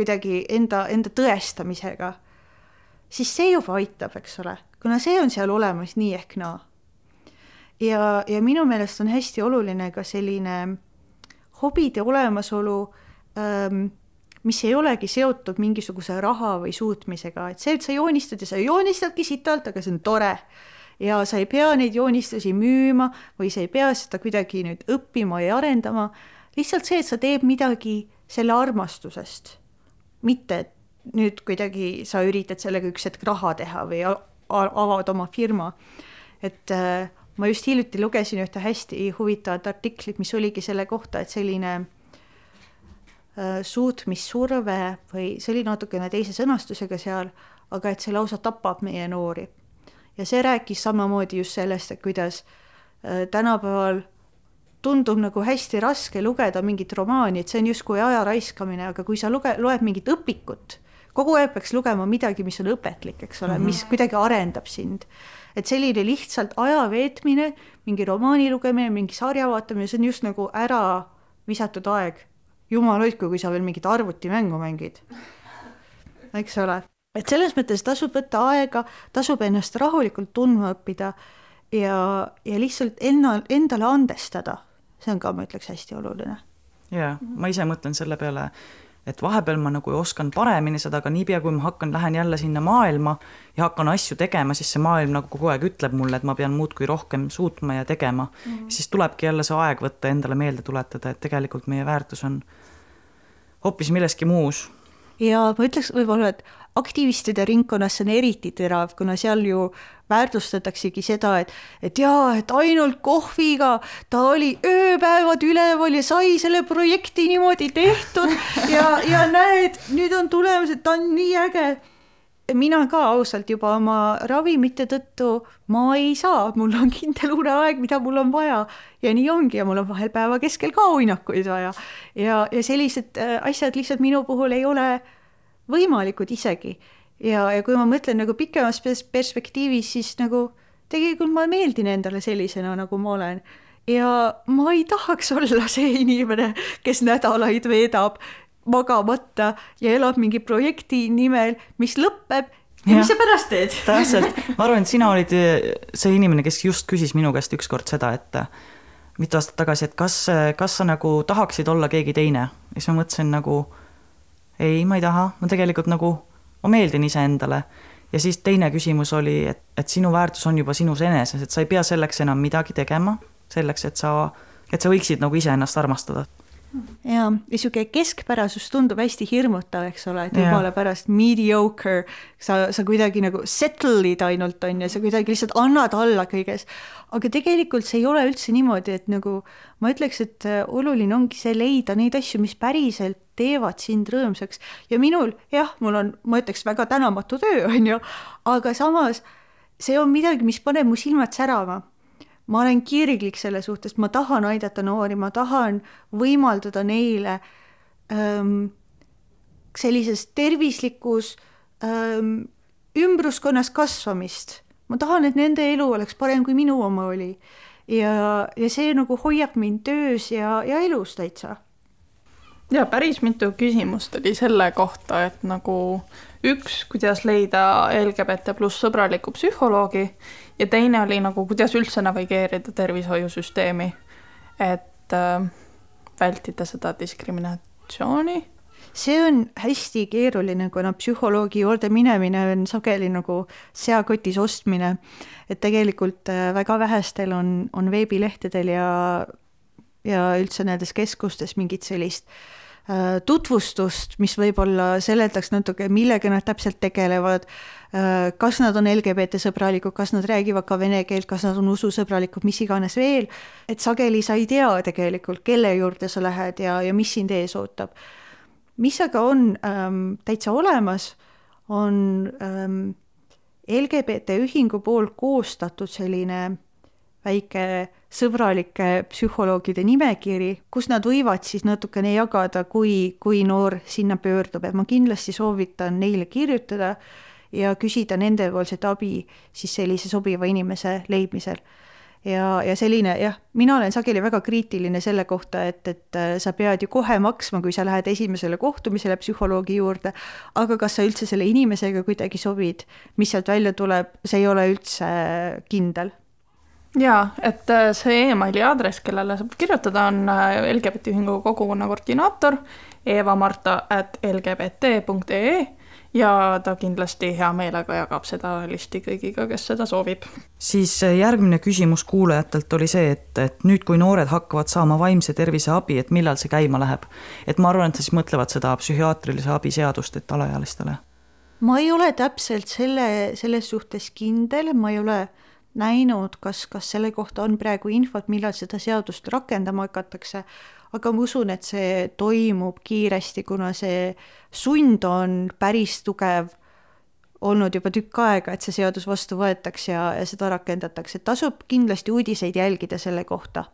kuidagi enda, enda tõestamisega, siis see juba aitab, eks ole, kuna see on seal olemas nii ehk naa. ja, ja minu meelest on hästi oluline ka selline hobide olemasolu ähm, mis ei olegi seotud mingisuguse raha või suutmisega, et see, et sa joonistad ja sa joonistadki sitalt, aga see on tore. Ja sa ei pea neid joonistusi müüma või sa ei pea seda kuidagi nüüd õppima ja arendama, lihtsalt see, et sa teed midagi selle armastusest, mitte et nüüd kuidagi sa üritad sellega üks hetk raha teha või avad oma firma. et äh, ma just hiljuti lugesin ühte hästi huvitavat artiklit, mis oligi selle kohta, et selline äh, suutmissurve või see oli natukene teise sõnastusega seal, aga et see lausa tapab meie noori ja see rääkis samamoodi just sellest, et kuidas äh, tänapäeval tundub nagu hästi raske lugeda mingit romaani, et see on justkui aja raiskamine, aga kui sa luge-, loed mingit õpikut, kogu aeg peaks lugema midagi, mis on õpetlik, eks ole mm, -hmm. mis kuidagi arendab sind. et selline lihtsalt aja veetmine, mingi romaani lugemine, mingi sarja vaatamine, see on just nagu ära visatud aeg. jumal hoidku, kui sa veel mingit arvutimängu mängid. eks ole et selles mõttes tasub võtta aega, tasub ennast rahulikult tundma õppida ja, ja lihtsalt enna, endale andestada, see on ka, ma ütleks, hästi oluline. jaa, ma ise mõtlen selle peale, et vahepeal ma nagu oskan paremini seda, aga niipea, kui ma hakkan, lähen jälle sinna maailma ja hakkan asju tegema, siis see maailm nagu kogu aeg ütleb mulle, et ma pean muudkui rohkem suutma ja tegema mm. -hmm. siis tulebki jälle see aeg võtta, endale meelde tuletada, et tegelikult meie väärtus on hoopis milleski muus. ja ma ütleks võib-olla, et aktivistide ringkonnas see on eriti terav, kuna seal ju väärtustataksegi seda, et, et jaa, et ainult kohviga ta oli ööpäevad üleval ja sai selle projekti niimoodi tehtud ja, ja näed, nüüd on tulemus, et ta on nii äge. mina ka ausalt juba oma ravimite tõttu ma ei saa, mul on kindel uneaeg, mida mul on vaja ja nii ongi ja mul on vahel päeva keskel ka uinakuid vaja ja, ja sellised äh, asjad lihtsalt minu puhul ei ole võimalikud isegi. ja, ja kui ma mõtlen nagu pikemas perspektiivis, siis nagu tegelikult ma meeldin endale sellisena, nagu ma olen. ja ma ei tahaks olla see inimene, kes nädalaid veedab magamata ja elab mingi projekti nimel, mis lõpeb ja, ja mis sa pärast teed? [laughs] täpselt, ma arvan, et sina olid eh, see inimene, kes just küsis minu käest ükskord seda, et eh, mitu aastat tagasi, et kas, kas sa nagu tahaksid olla keegi teine. ja siis ma mõtlesin nagu ei, ma ei taha, ma tegelikult nagu, ma meeldin iseendale. ja siis teine küsimus oli, et, et sinu väärtus on juba sinus eneses, et sa ei pea selleks enam midagi tegema, selleks, et sa, et sa võiksid nagu iseennast armastada ja niisugune keskpärasus tundub hästi hirmutav, eks ole, et jumala pärast mediocre, sa, sa kuidagi nagu settle'id ainult on ju, sa kuidagi lihtsalt annad alla kõiges. aga tegelikult see ei ole üldse niimoodi, et nagu ma ütleks, et äh, oluline ongi see leida neid asju, mis päriselt teevad sind rõõmsaks ja minul jah, mul on, ma ütleks, väga tänamatu töö, [laughs] on ju, aga samas see on midagi, mis paneb mu silmad särama ma olen kirglik selle suhtes, ma tahan aidata noori, ma tahan võimaldada neile ähm, sellises tervislikus ähm, ümbruskonnas kasvamist. ma tahan, et nende elu oleks parem, kui minu oma oli. ja, ja see nagu hoiab mind töös ja, ja elus täitsa. Ja päris mitu küsimust oli selle kohta, et nagu üks, kuidas leida LGBT pluss sõbralikku psühholoogi ja teine oli nagu, kuidas üldse navigeerida tervishoiusüsteemi, et äh, vältida seda diskriminatsiooni. see on hästi keeruline, kuna psühholoogi juurde minemine on sageli nagu seakotis ostmine. et tegelikult äh, väga vähestel on, on veebilehtedel ja, ja üldse nendes keskustes mingit sellist äh, tutvustust, mis võib-olla seletaks natuke, millega nad täpselt tegelevad Äh, kas nad on LGBT sõbralikud, kas nad räägivad ka vene keelt, kas nad on ususõbralikud, mis iganes veel, et sageli sa ei tea tegelikult, kelle juurde sa lähed ja, ja mis sind ees ootab. mis aga on ähm, täitsa olemas, on ähm, LGBT ühingu poolt koostatud selline väike sõbralike psühholoogide nimekiri, kus nad võivad siis natukene jagada, kui, kui noor sinna pöördub, et ma kindlasti soovitan neile kirjutada ja küsida nendepoolset abi siis sellise sobiva inimese leidmisel. Ja, ja selline jah, mina olen sageli väga kriitiline selle kohta, et, et äh, sa pead ju kohe maksma, kui sa lähed esimesele kohtumisele psühholoogi juurde, aga kas sa üldse selle inimesega kuidagi sobid, mis sealt välja tuleb, see ei ole üldse kindel jaa, et äh, see emaili aadress, kellele saab kirjutada, on äh, LGBT ühingu kogukonna koordinaator eva-marta at lgbt.ee ja ta kindlasti hea meelega jagab seda listi kõigiga, kes seda soovib. siis äh, järgmine küsimus kuulajatelt oli see, et, et nüüd, kui noored hakkavad saama vaimse tervise abi, et millal see käima läheb? et ma arvan, et siis mõtlevad seda psühhiaatrilise abi seadust, et alaealistele. ma ei ole täpselt selle, selles suhtes kindel, ma ei ole näinud, kas, kas selle kohta on praegu infot, millal seda seadust rakendama hakatakse, aga ma usun, et see toimub kiiresti, kuna see sund on päris tugev olnud juba tükk aega, et see seadus vastu võetaks ja, ja seda rakendatakse, tasub kindlasti uudiseid jälgida selle kohta.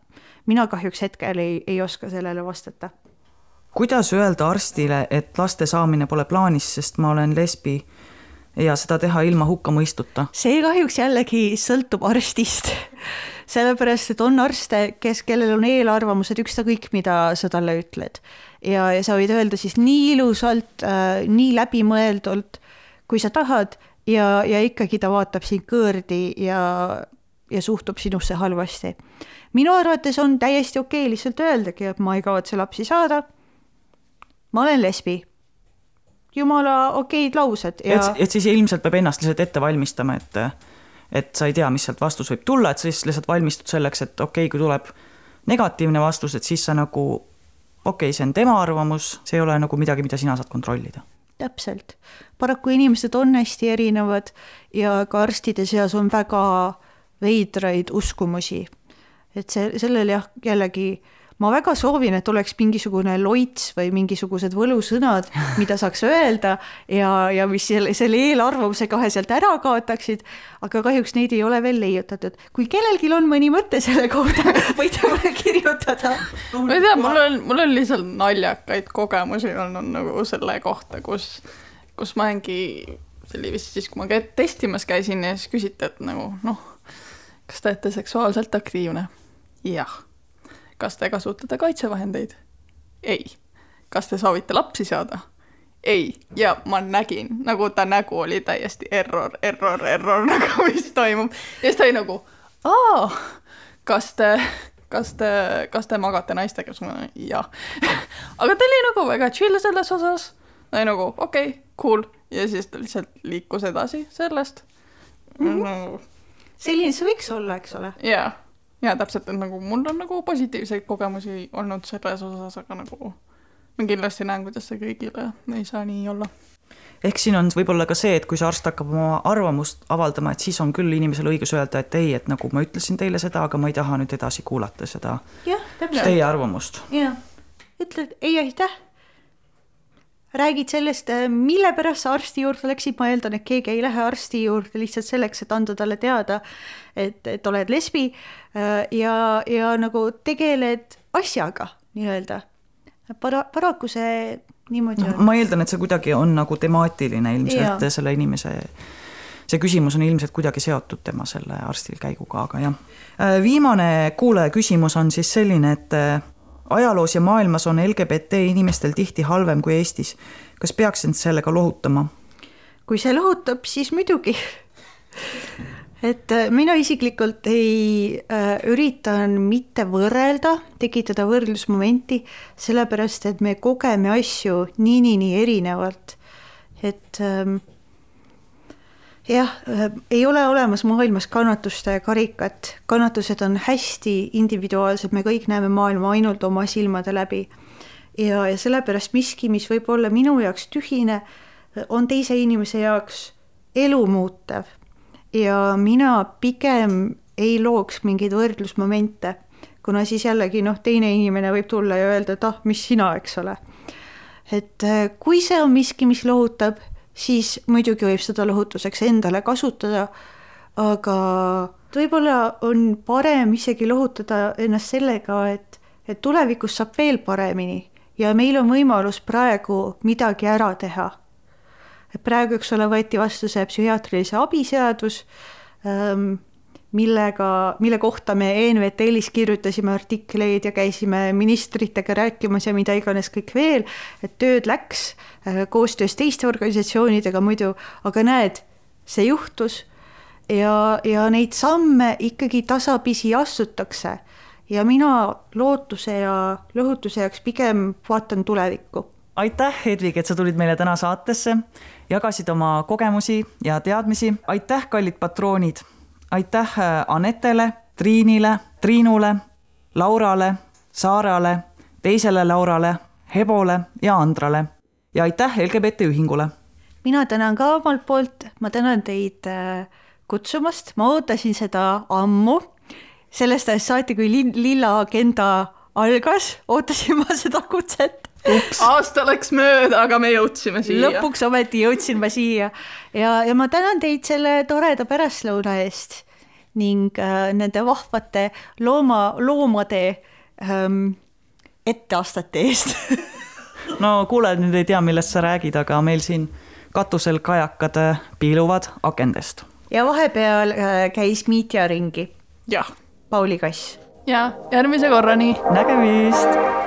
mina kahjuks hetkel ei, ei oska sellele vastata. kuidas öelda arstile, et laste saamine pole plaanis, sest ma olen lesbi ja seda teha ilma hukkamõistuta? see kahjuks jällegi sõltub arstist [laughs] sellepärast, et on arste, kes, kellel on eelarvamused ükskõik, mida sa talle ütled. ja, ja sa võid öelda siis nii ilusalt äh,, nii läbimõeldult, kui sa tahad ja, ja ikkagi ta vaatab sind kõõrdi ja, ja suhtub sinusse halvasti. minu arvates on täiesti okei okay lihtsalt öeldagi, et ma ei kavatse lapsi saada. ma olen lesbi jumala okeid laused ja et, et siis ilmselt peab ennast lihtsalt ette valmistama, et et sa ei tea, mis sealt vastus võib tulla, et sa siis lihtsalt valmistud selleks, et okei okay,, kui tuleb negatiivne vastus, et siis sa nagu okei okay,, see on tema arvamus, see ei ole nagu midagi, mida sina saad kontrollida. täpselt. paraku inimesed on hästi erinevad ja ka arstide seas on väga veidraid uskumusi. et see, sellel jah, jällegi äh, ma väga soovin, et oleks mingisugune loits või mingisugused võlusõnad, mida saaks öelda ja, ja mis selle, selle eelarvamuse kohe sealt ära kaotaksid, aga kahjuks neid ei ole veel leiutatud. kui kellelgi on mõni mõte selle kohta, [laughs] võite mulle kirjutada. ma ei tea, mul on, mul on lihtsalt naljakaid kogemusi olnud nagu selle kohta, kus, kus ma olengi, see oli vist siis, kui ma testimas käisin ja siis küsiti, et nagu noh, kas te olete seksuaalselt aktiivne? jah kas te kasutate kaitsevahendeid? ei. kas te soovite lapsi saada? ei, ja ma nägin, nagu ta nägu oli täiesti error, error, error, [laughs] nagu mis toimub. ja siis ta oli nagu, aa, kas te, kas te, kas te magate naistega? siis ma olin, jah. [laughs] aga ta oli nagu väga chill selles osas. ta oli nagu, okei okay,, cool. ja siis ta lihtsalt liikus edasi sellest mm. -hmm. selline see võiks olla, eks ole. jaa ja täpselt, et nagu mul on nagu positiivseid kogemusi olnud selles osas, aga nagu ma kindlasti näen, kuidas see kõigile ei saa nii olla. ehk siin on võib-olla ka see, et kui see arst hakkab oma arvamust avaldama, et siis on küll inimesel õigus öelda, et ei, et nagu ma ütlesin teile seda, aga ma ei taha nüüd edasi kuulata seda ja, teie arvamust. jah, ütled ei aitäh räägid sellest, äh, mille pärast sa arsti juurde läksid, ma eeldan, et keegi ei lähe arsti juurde lihtsalt selleks, et anda talle teada, et, et oled lesbi äh, ja, ja nagu tegeled asjaga nii-öelda. Para-, paraku see niimoodi no, on. ma eeldan, et see kuidagi on nagu temaatiline ilmselt ja. selle inimese see küsimus on ilmselt kuidagi seotud tema selle arstil käiguga, aga jah. Äh, viimane kuulaja küsimus on siis selline, et ajaloos ja maailmas on LGBT inimestel tihti halvem kui Eestis. kas peaks end sellega lohutama? kui see lohutab, siis muidugi et äh, mina isiklikult ei äh, üritan mitte võrrelda, tekitada võrdlusmomenti, sellepärast et me kogeme asju nii, nii, nii erinevalt. et ähm, jah, äh, ei ole olemas maailmas kannatuste karikat, kannatused on hästi individuaalsed, me kõik näeme maailma ainult oma silmade läbi. ja, ja sellepärast miski, mis võib olla minu jaoks tühine, on teise inimese jaoks elumuutev. ja mina pigem ei looks mingeid võrdlusmomente, kuna siis jällegi noh, teine inimene võib tulla ja öelda, et ah, mis sina, eks ole et äh, kui see on miski, mis lohutab, siis muidugi võib seda lohutuseks endale kasutada, aga võib-olla on parem isegi lohutada ennast sellega, et, et tulevikus saab veel paremini ja meil on võimalus praegu midagi ära teha. praegu, eks ole, võeti vastu see psühhiaatrilise abi seadus ähm,, millega, mille kohta me ENVTL-is kirjutasime artikleid ja käisime ministritega rääkimas ja mida iganes kõik veel, et tööd läks äh, koostöös teiste organisatsioonidega muidu, aga näed, see juhtus ja, ja neid samme ikkagi tasapisi astutakse. Ja mina lootuse ja lõhutuse jaoks pigem vaatan tulevikku. Aitäh, Hedvig, et sa tulid meile täna saatesse, jagasid oma kogemusi ja teadmisi. aitäh, kallid patroonid aitäh äh, Anetele, Triinile, Triinule, Laurale, Saarale, teisele Laurale, Hebole ja Andrale ja aitäh LGBT ühingule. mina tänan ka omalt poolt, ma tänan teid äh, kutsumast, ma ootasin seda ammu, sellest ajast saati, kui Lilla agenda algas, ootasin ma seda kutset. Aasta läks mööda, aga me jõudsime siia. lõpuks ometi jõudsin ma siia ja, ja ma tänan teid selle toreda pärastlõuna eest ning äh, nende vahvate looma, loomade ähm, etteastete eest [laughs] no kuulajad nüüd ei tea, millest sa räägid, aga meil siin katusel kajakad äh, piiluvad akendest. ja vahepeal äh, käis Miitja ringi. jah. Pauli Kass. ja järgmise korrani. nägemist